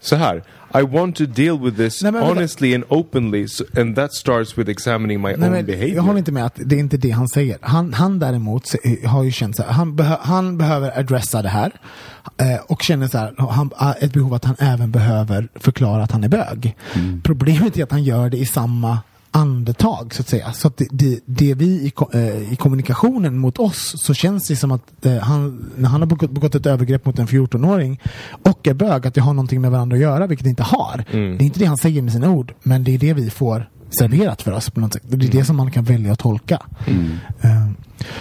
Så här. I want to deal with this Nej, men honestly and openly so, and that starts with examining my Nej, own men behavior. jag håller inte med att det är inte det han säger. Han, han däremot se- har ju känt så här, han, behö, han behöver adressa det här eh, och känner så här, han, ah, ett behov att han även behöver förklara att han är bög. Problemet är att han gör det i samma andetag så att säga. Så att det, det, det vi i, eh, i kommunikationen mot oss så känns det som att eh, han, när han har begått, begått ett övergrepp mot en 14-åring och är bög, att det har någonting med varandra att göra, vilket det inte har. Det är inte det han säger med sina ord, men det är det vi får serverat för oss på något sätt. Det är det som man kan välja att tolka. Eh,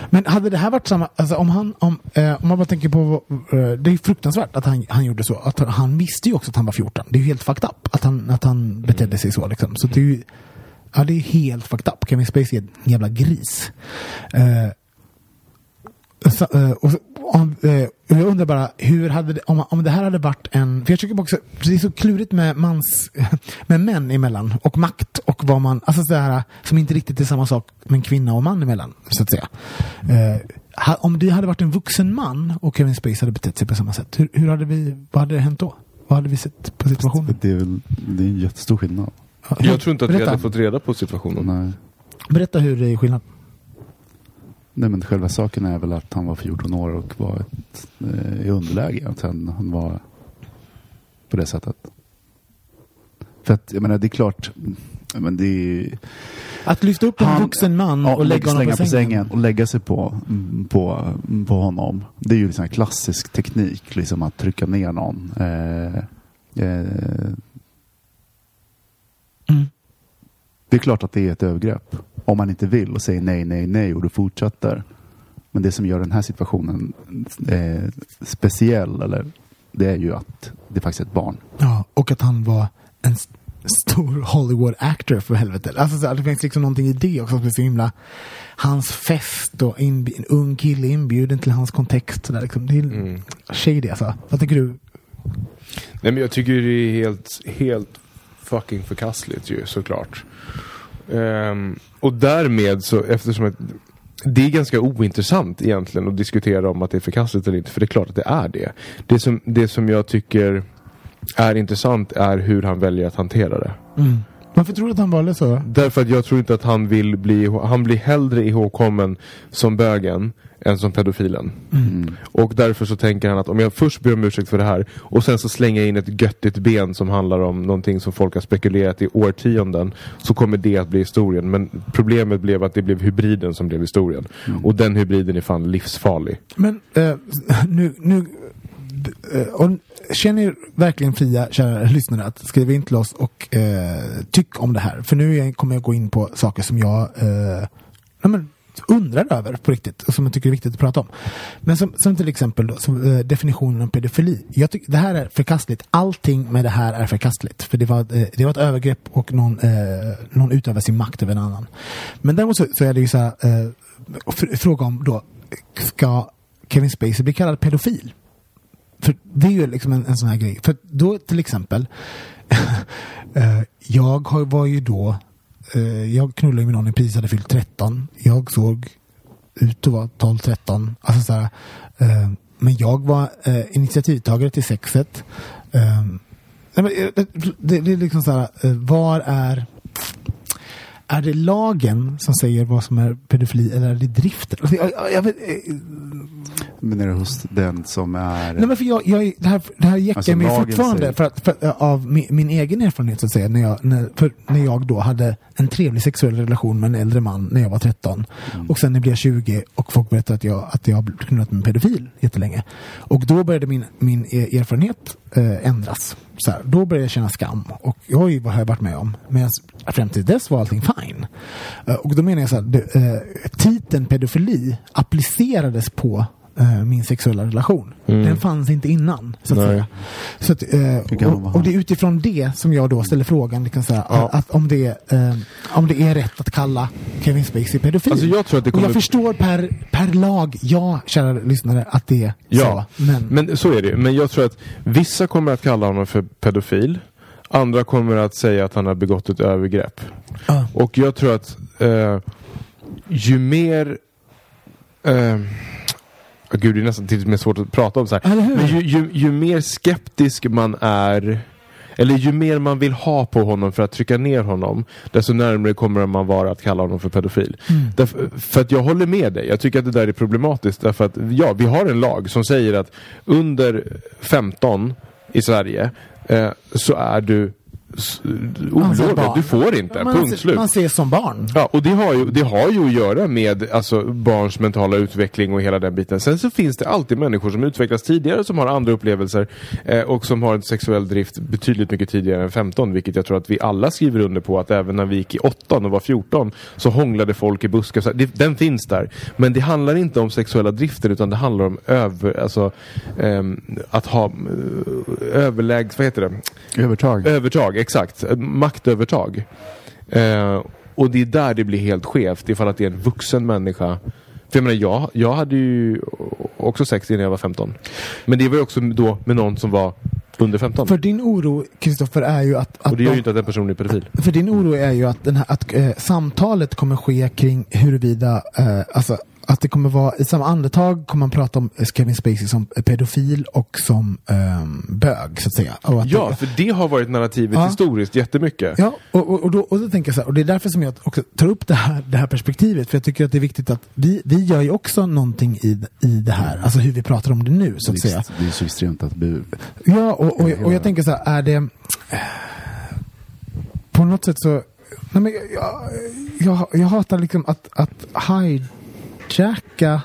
Men hade det här varit samma, alltså om han, om, eh, om man bara tänker på, eh, det är fruktansvärt att han, han gjorde så. Att han, han visste ju också att han var 14. Det är ju helt fucked up att han, att han betedde sig så liksom. Så det är ju, ja det är helt fucked up. Kevin Spacey är en jävla gris. Eh, så, eh, och, om, eh, jag undrar bara, hur hade det, om, om det här hade varit en... För jag tycker också, det är så klurigt med, mans, (laughs) med män emellan och makt och vad man... Alltså så här, som inte riktigt är samma sak med en kvinna och man emellan, så att säga. Ha, om det hade varit en vuxen man och Kevin Spacey hade betett sig på samma sätt, hur, hur hade vi, vad hade det hänt då? Vad hade vi sett på situationen? Det är, väl, det är en jättestor skillnad. (laughs) Jag tror inte att vi Berätta. hade fått reda på situationen. Nej. Berätta hur det är skillnad. Nej men själva saken är väl att han var 14 år och var ett, eh, i underläge. Att han, han var på det sättet. För att jag menar det är klart. Men det är, Att lyfta upp en Han- vuxen man ja, och lägga honom slänga på sängen. och lägga sig på, på, på honom. Det är ju liksom en klassisk teknik, liksom att trycka ner någon. Eh, eh, Mm. Det är klart att det är ett övergrepp. Om man inte vill och säger nej, nej, nej och du fortsätter. Men det som gör den här situationen eh, speciell, eller, det är ju att det är faktiskt ett barn. Ja, och att han var en st- stor Hollywood actor för helvete. Alltså, så, det finns liksom någonting i det också som är så himla... Hans fest och en ung kille inbjuden till hans kontext. Så där, liksom. Det är Mm. shady alltså. Vad tycker du? Nej men jag tycker det är helt, helt fucking förkastligt ju såklart. Ehm, och därmed så eftersom att det är ganska ointressant egentligen att diskutera om att det är förkastligt eller inte. För det är klart att det är det. Det som, det som jag tycker är intressant är hur han väljer att hantera det. Mm. Varför tror du att han valde så? Därför att jag tror inte att han vill bli, han blir hellre ihågkommen som bögen än som pedofilen. Och därför så tänker han att om jag först ber om ursäkt för det här och sen så slänger jag in ett göttigt ben som handlar om någonting som folk har spekulerat i årtionden så kommer det att bli historien. Men problemet blev att det blev hybriden som blev historien. Och den hybriden är fan livsfarlig. Men eh, nu, nu, eh, och känner er verkligen fria, kära lyssnare, att skriva in till oss och eh, tyck om det här. För nu kommer jag gå in på saker som jag eh, ja, men, undrar över på riktigt och som jag tycker är viktigt att prata om. Men som, som till exempel då, som, eh, definitionen av pedofili. Jag tycker det här är förkastligt. Allting med det här är förkastligt. För det var, eh, det var ett övergrepp och någon, eh, någon utövar sin makt över en annan. Men däremot så, så är det ju så här, eh, fr- fråga om då, ska Kevin Spacey bli kallad pedofil? För det är ju liksom en, en sån här grej. För då till exempel, (laughs) eh, jag har, var ju då, eh, jag knullade med någon i precis hade fyllt 13. Jag såg ut att vara 12-13. Alltså så här, eh, men jag var eh, initiativtagare till sexet. Eh, eh det, det, det är liksom så här, eh, var är är det lagen som säger vad som är pedofili eller är det driften? Alltså, jag, jag, jag vet, eh, Men är det hos den som är... Nej men för jag, jag, det här, det här jäckar Alltså, mig fortfarande säger- för att, för, att, av min, min egen erfarenhet så att säga. När jag, när, för, när jag då hade en trevlig sexuell relation med en äldre man när jag var 13. Mm. Och sen när jag blev 20 och folk berättade att jag, att jag har knullat med en pedofil jättelänge. Och då började min, min e- erfarenhet eh, ändras. Så här, då börjar jag känna skam. Och oj, vad har jag varit med om? Men fram till dess var allting fine. Eh, och då menar jag så här, det, eh, titeln pedofili applicerades på eh, min sexuella relation. Den fanns inte innan. Så att Nej. säga. Så att, eh, och, och det är utifrån det som jag då ställer frågan liksom så här, Ja. att, om, det, eh, om det är rätt att kalla Kevin Spacey pedofil. Alltså, jag tror att det och kommer- jag förstår per, per lag, ja, kära lyssnare, att det är Ja, så. Men, men så är det ju. Men jag tror att vissa kommer att kalla honom för pedofil. Andra kommer att säga att han har begått ett övergrepp. Ja. Och jag tror att eh, ju mer... Eh, oh gud, det är nästan till och med svårt att prata om så här. Men ju, ju, ju mer skeptisk man är eller ju mer man vill ha på honom för att trycka ner honom desto närmare kommer man vara att kalla honom för pedofil. Mm. Därför, för att jag håller med dig. Jag tycker att det där är problematiskt. Därför att ja, vi har en lag som säger att under 15 i Sverige eh, så är du s- Alltså. Du får inte. man, punkt ser- slut. man ses som barn. Ja, och det har, ju, det har ju att göra med alltså, barns mentala utveckling och hela den biten. Sen så finns det alltid människor som utvecklas tidigare, som har andra upplevelser eh, och som har en sexuell drift betydligt mycket tidigare än 15, vilket jag tror att vi alla skriver under på att även när vi gick i 8 och var 14 så hånglade folk i buskar. Så här, det, den finns där. Men det handlar inte om sexuella drifter utan det handlar om över, alltså, ehm, att ha uh, överlägs... Vad heter det? Övertag. Övertag, exakt. Maktövertag. Eh, och det är där det blir helt skevt ifall att det är en vuxen människa. För jag menar, jag, jag hade ju också sex innan jag var 15. Men det var ju också då med någon som var under 15. För din oro, Kristoffer, är ju att... att och det gör ju inte att den personen är pedofil. För din oro är ju att, den här, att eh, samtalet kommer ske kring huruvida, eh, alltså att det kommer vara, i samma andetag kommer man prata om Kevin Spacey som pedofil och som ehm, bög, så att säga. Och att Ja, det, för det har varit narrativet Ja. historiskt jättemycket. Ja, och, och, och, då, och då tänker jag så här, och det är därför som jag också tar upp det här, det här perspektivet, för jag tycker att det är viktigt att vi, vi gör ju också någonting i, i det här, alltså hur vi pratar om det nu, så att det, säga. är, det är så extremt att bu. Ja, och, och, och jag tänker så här, är det... På något sätt så... Nej men jag, jag, jag, jag hatar liksom att, att hijacka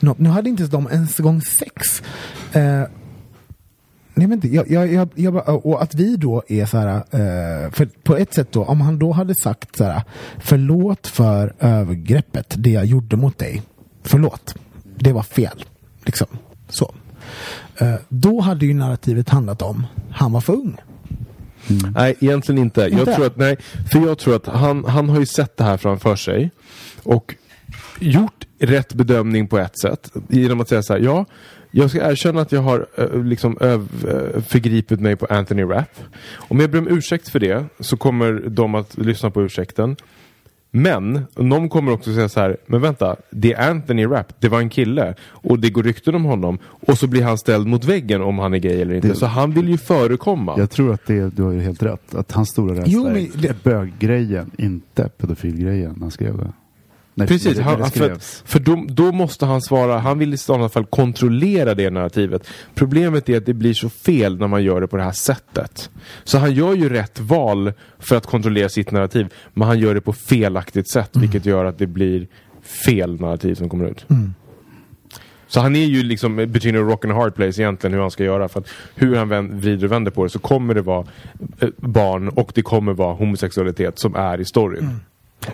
något. Nu hade inte de ens gång sex. Eh, Nej, men jag, jag, jag, jag, och att vi då är så här, eh, för på ett sätt då, om han då hade sagt så här, förlåt för övergreppet, det jag gjorde mot dig, förlåt, det var fel, liksom, så. Eh, då hade ju narrativet handlat om, han var för ung. Nej, egentligen inte. Jag tror att, nej, för jag tror att han, han har ju sett det här framför sig och gjort rätt bedömning på ett sätt genom att säga så här, ja, jag ska erkänna att jag har eh, liksom eh, förgripit mig på Anthony Rapp. Om jag ber om ursäkt för det så kommer de att lyssna på ursäkten. Men någon kommer också säga så här, men vänta, det är Anthony Rapp, det var en kille och det går rykten om honom och så blir han ställd mot väggen om han är gay eller inte. Det- Så han vill ju förekomma. Jag tror att det, du har ju helt rätt. Att hans stora rädsla Jo, men är böggrejen, inte pedofilgrejen när han skrev det. Precis, det- han, för, för då, då måste han svara, han vill i alla fall kontrollera det narrativet. Problemet är att det blir så fel när man gör det på det här sättet. Så han gör ju rätt val för att kontrollera sitt narrativ, men han gör det på felaktigt sätt, vilket gör att det blir fel narrativ som kommer ut. Så han är ju liksom between a rock and a hard place egentligen hur han ska göra. För att hur han vänd, vrider och vänder på det så kommer det vara eh, barn och det kommer vara homosexualitet som är i storyn.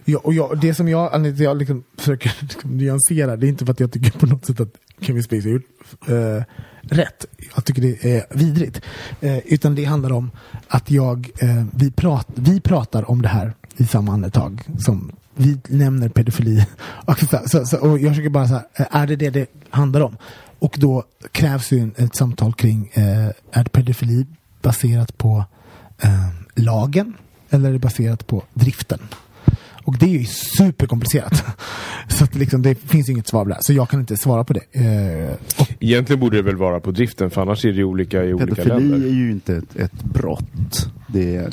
Ja, och jag, det som jag, jag liksom försöker (laughs) liksom nyansera, det är inte för att jag tycker på något sätt att Kevin Spacey har gjort eh, rätt. Jag tycker det är vidrigt. Eh, utan det handlar om att jag, eh, vi, prat, vi pratar om det här i samma andetag som vi nämner pedofili. (laughs) Och, så, så, så, och jag försöker bara så här, eh, är det det det handlar om? Och då krävs ju ett samtal kring, eh, är pedofili baserat på eh, lagen eller är det baserat på driften? Och det är ju superkomplicerat. (laughs) Så att liksom, det finns inget svar på det här. Så jag kan inte svara på det. Eh, och, Egentligen borde det väl vara på driften för annars är det olika i olika Pedofili länder. är ju inte ett, ett brott. Det är,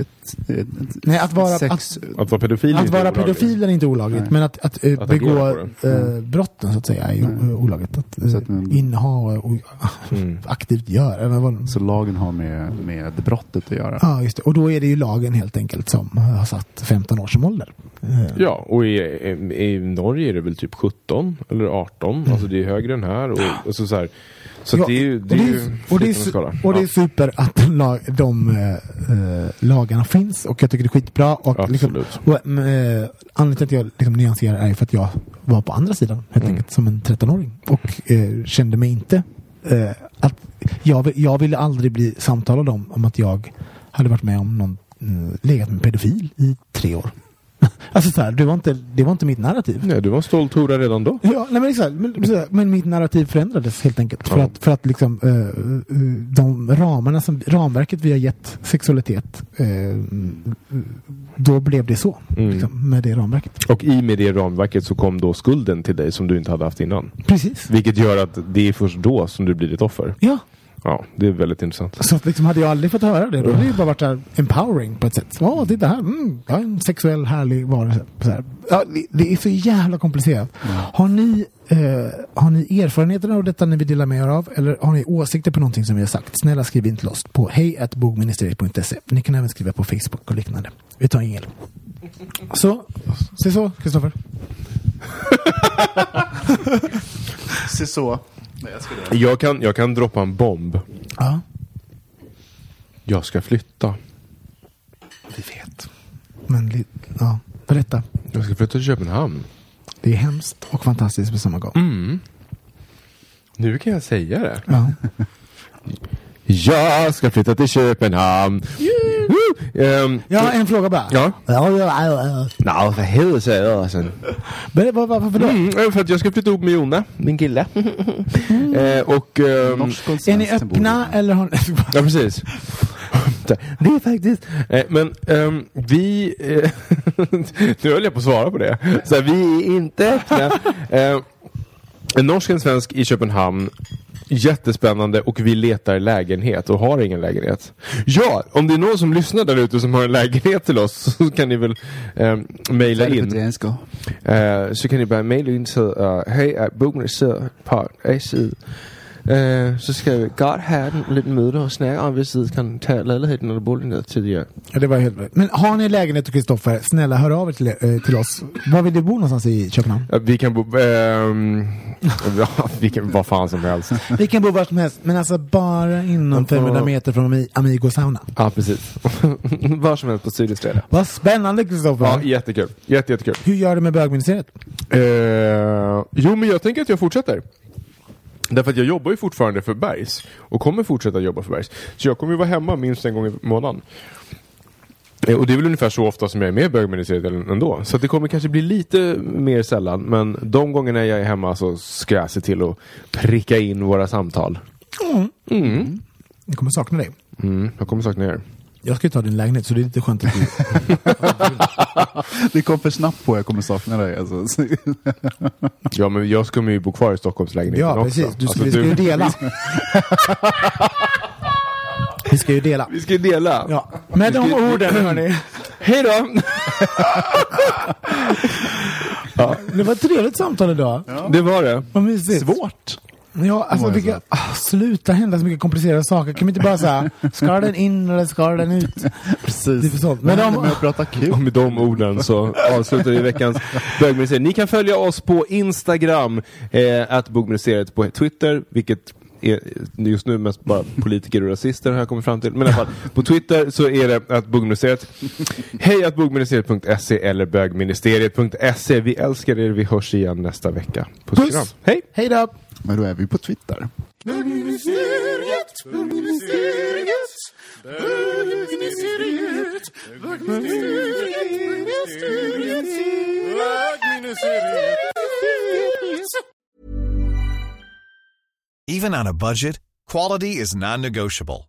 ett, ett, nej, att vara, sex... att, Att vara pedofil är att inte vara olagligt. pedofil är inte olagligt. Nej. Men att, att, eh, Att begå eh, brotten så att säga är Nej. eh, olagligt. Att eh, Så att man- inneha och, Mm. (laughs) aktivt göra. Så lagen har med, med brottet att göra. Ja, just det. Och då är det ju lagen helt enkelt som har satt 15 år som ålder. Eh, Ja, och i, i, i Norge är det väl typ 17 eller 18. Alltså det är högre än här. Och, och så, så, här. Så Ja, det är ju, det är och och det är, fritt su- skala. och det är super att de, lag, de eh, lagarna finns och jag tycker det är skitbra. Och liksom, och, eh, anledningen till att jag liksom nyanserar är för att jag var på andra sidan helt Mm. enkelt som en 13-åring och eh, kände mig inte att jag, jag ville aldrig bli samtalad om, om att jag hade varit med om någon legat med en pedofil i tre år. (laughs) alltså så här, det, var inte, det var inte mitt narrativ. Nej, du var en stolt hora redan då. Ja, nej men, exakt, men, men mitt narrativ förändrades helt enkelt. För Ja. att, för att liksom, eh, eh, de ramarna som, ramverket vi har gett sexualitet, eh, då blev det så. Mm. Liksom, med det ramverket. Och i med det ramverket så kom då skulden till dig som du inte hade haft innan. Precis. Vilket gör att det är först då som du blir ett offer. Ja, Ja, det är väldigt intressant. så att liksom hade jag aldrig fått höra det, då hade det ju bara varit så här empowering på ett sätt. Åh, titta här, mm, jag är en sexuell härlig varelse. Så här. Ja, det, det är så jävla komplicerat. Har ni eh, har ni erfarenheter av detta ni vill dela med er av? Eller har ni åsikter på någonting som vi har sagt? Snälla skriv in till oss på hejatbogministeriet.se. Ni kan även skriva på Facebook och liknande. Vi tar ingel. Så, se så, Kristoffer. (laughs) Se så. Jag kan, jag kan droppa en bomb. Ja, Jag ska flytta. vi vet. Men, ja, berätta. Jag ska flytta till Köpenhamn. Det är hemskt och fantastiskt på samma gång. Mm. Nu kan jag säga det. Ja. Jag ska flytta till Köpenhamn. Woo! Ehm, Jag har en fråga bara. Ja. Ja, ja, ja, ja. Nå, för helvete säger jag sen. Men, vad- Varför då? Mm, för att jag ska flytta ihop med Jonna, min kille. (laughs) eh, och... ehm, och Är ni öppna eller har ni... Ja, precis. (laughs) Det är faktiskt... Eh, men ehm, vi... Eh, (laughs) nu höll jag på att svara på det. Så här, vi är inte öppna. Eh, en norsk, en svensk i Köpenhamn. Jättespännande och vi letar lägenhet och har ingen lägenhet. Ja, om det är någon som lyssnar där ute som har en lägenhet till oss (laughs) så kan ni väl eh, mejla in. Eh, så kan ni bara mejla in till uh, hej uh, Så ska vi godt have en liten møde og snakke om, hvis I kan tage lejligheden eller boligen til jer. Ja, det var helt rätt. Men har ni lägenhet Kristoffer, snälla hör av er till, eh, till oss. Var vill du bo någonstans i Köpenhamn? Ja, vi kan bo... ehm, ja, (laughs) vi kan, vad fan som helst. Vi kan bo var som helst, men alltså bara inom 500 meter från Ami- Amigo Sauna. Ja, precis. (laughs) Var som helst på Sydisträde. Vad spännande Kristoffer! Ja, jättekul. Jätte, jättekul. Hur gör du med bögministeriet? Eh, jo, men jag tänker att jag fortsätter. Därför att jag jobbar ju fortfarande för Bergs och kommer fortsätta jobba för Bergs. Så jag kommer ju vara hemma minst en gång i månaden. Eh, Och det är väl ungefär så ofta som jag är med i bögministeriet ändå. Så det kommer kanske bli lite mer sällan. Men de gångerna jag är hemma så ska jag se till att pricka in våra samtal. Mm. Jag kommer sakna dig. Mm, jag kommer sakna er. Jag ska ju ta din lägenhet så det är lite skönt att du... Det kom för snabbt på jag kommer sakna dig. Alltså. (laughs) Ja, men jag ska ju bo kvar i Stockholmslägenheten Ja, också. precis. Du ska, Alltså, vi ska ju dela. (laughs) vi ska ju dela. Vi ska ju dela. Ja. Med de orden hörni. (clears throat) Hej då! (laughs) Det var ett trevligt samtal idag. Det var det. Vad mysigt. Svårt. Ja, alltså, vilka, ah, sluta hända så mycket komplicerade saker. Kan vi inte bara säga, (laughs) ska den in eller ska den ut? Precis. Det är sånt. Men de- med att prata kul. Och med de orden så avslutar vi veckans (laughs) bögministeriet. Ni kan följa oss på Instagram, eh, att bogministeriet på Twitter, vilket är just nu mest bara politiker och rasister har jag kommit fram till. Men i alla fall, på Twitter så är det att bogministeriet. Hej att bogministeriet.se eller bögministeriet.se. Vi älskar er, vi hörs igen nästa vecka. Puss Puss. Hej! Hej då! Men då är vi på Twitter. Even on a budget, quality is non-negotiable.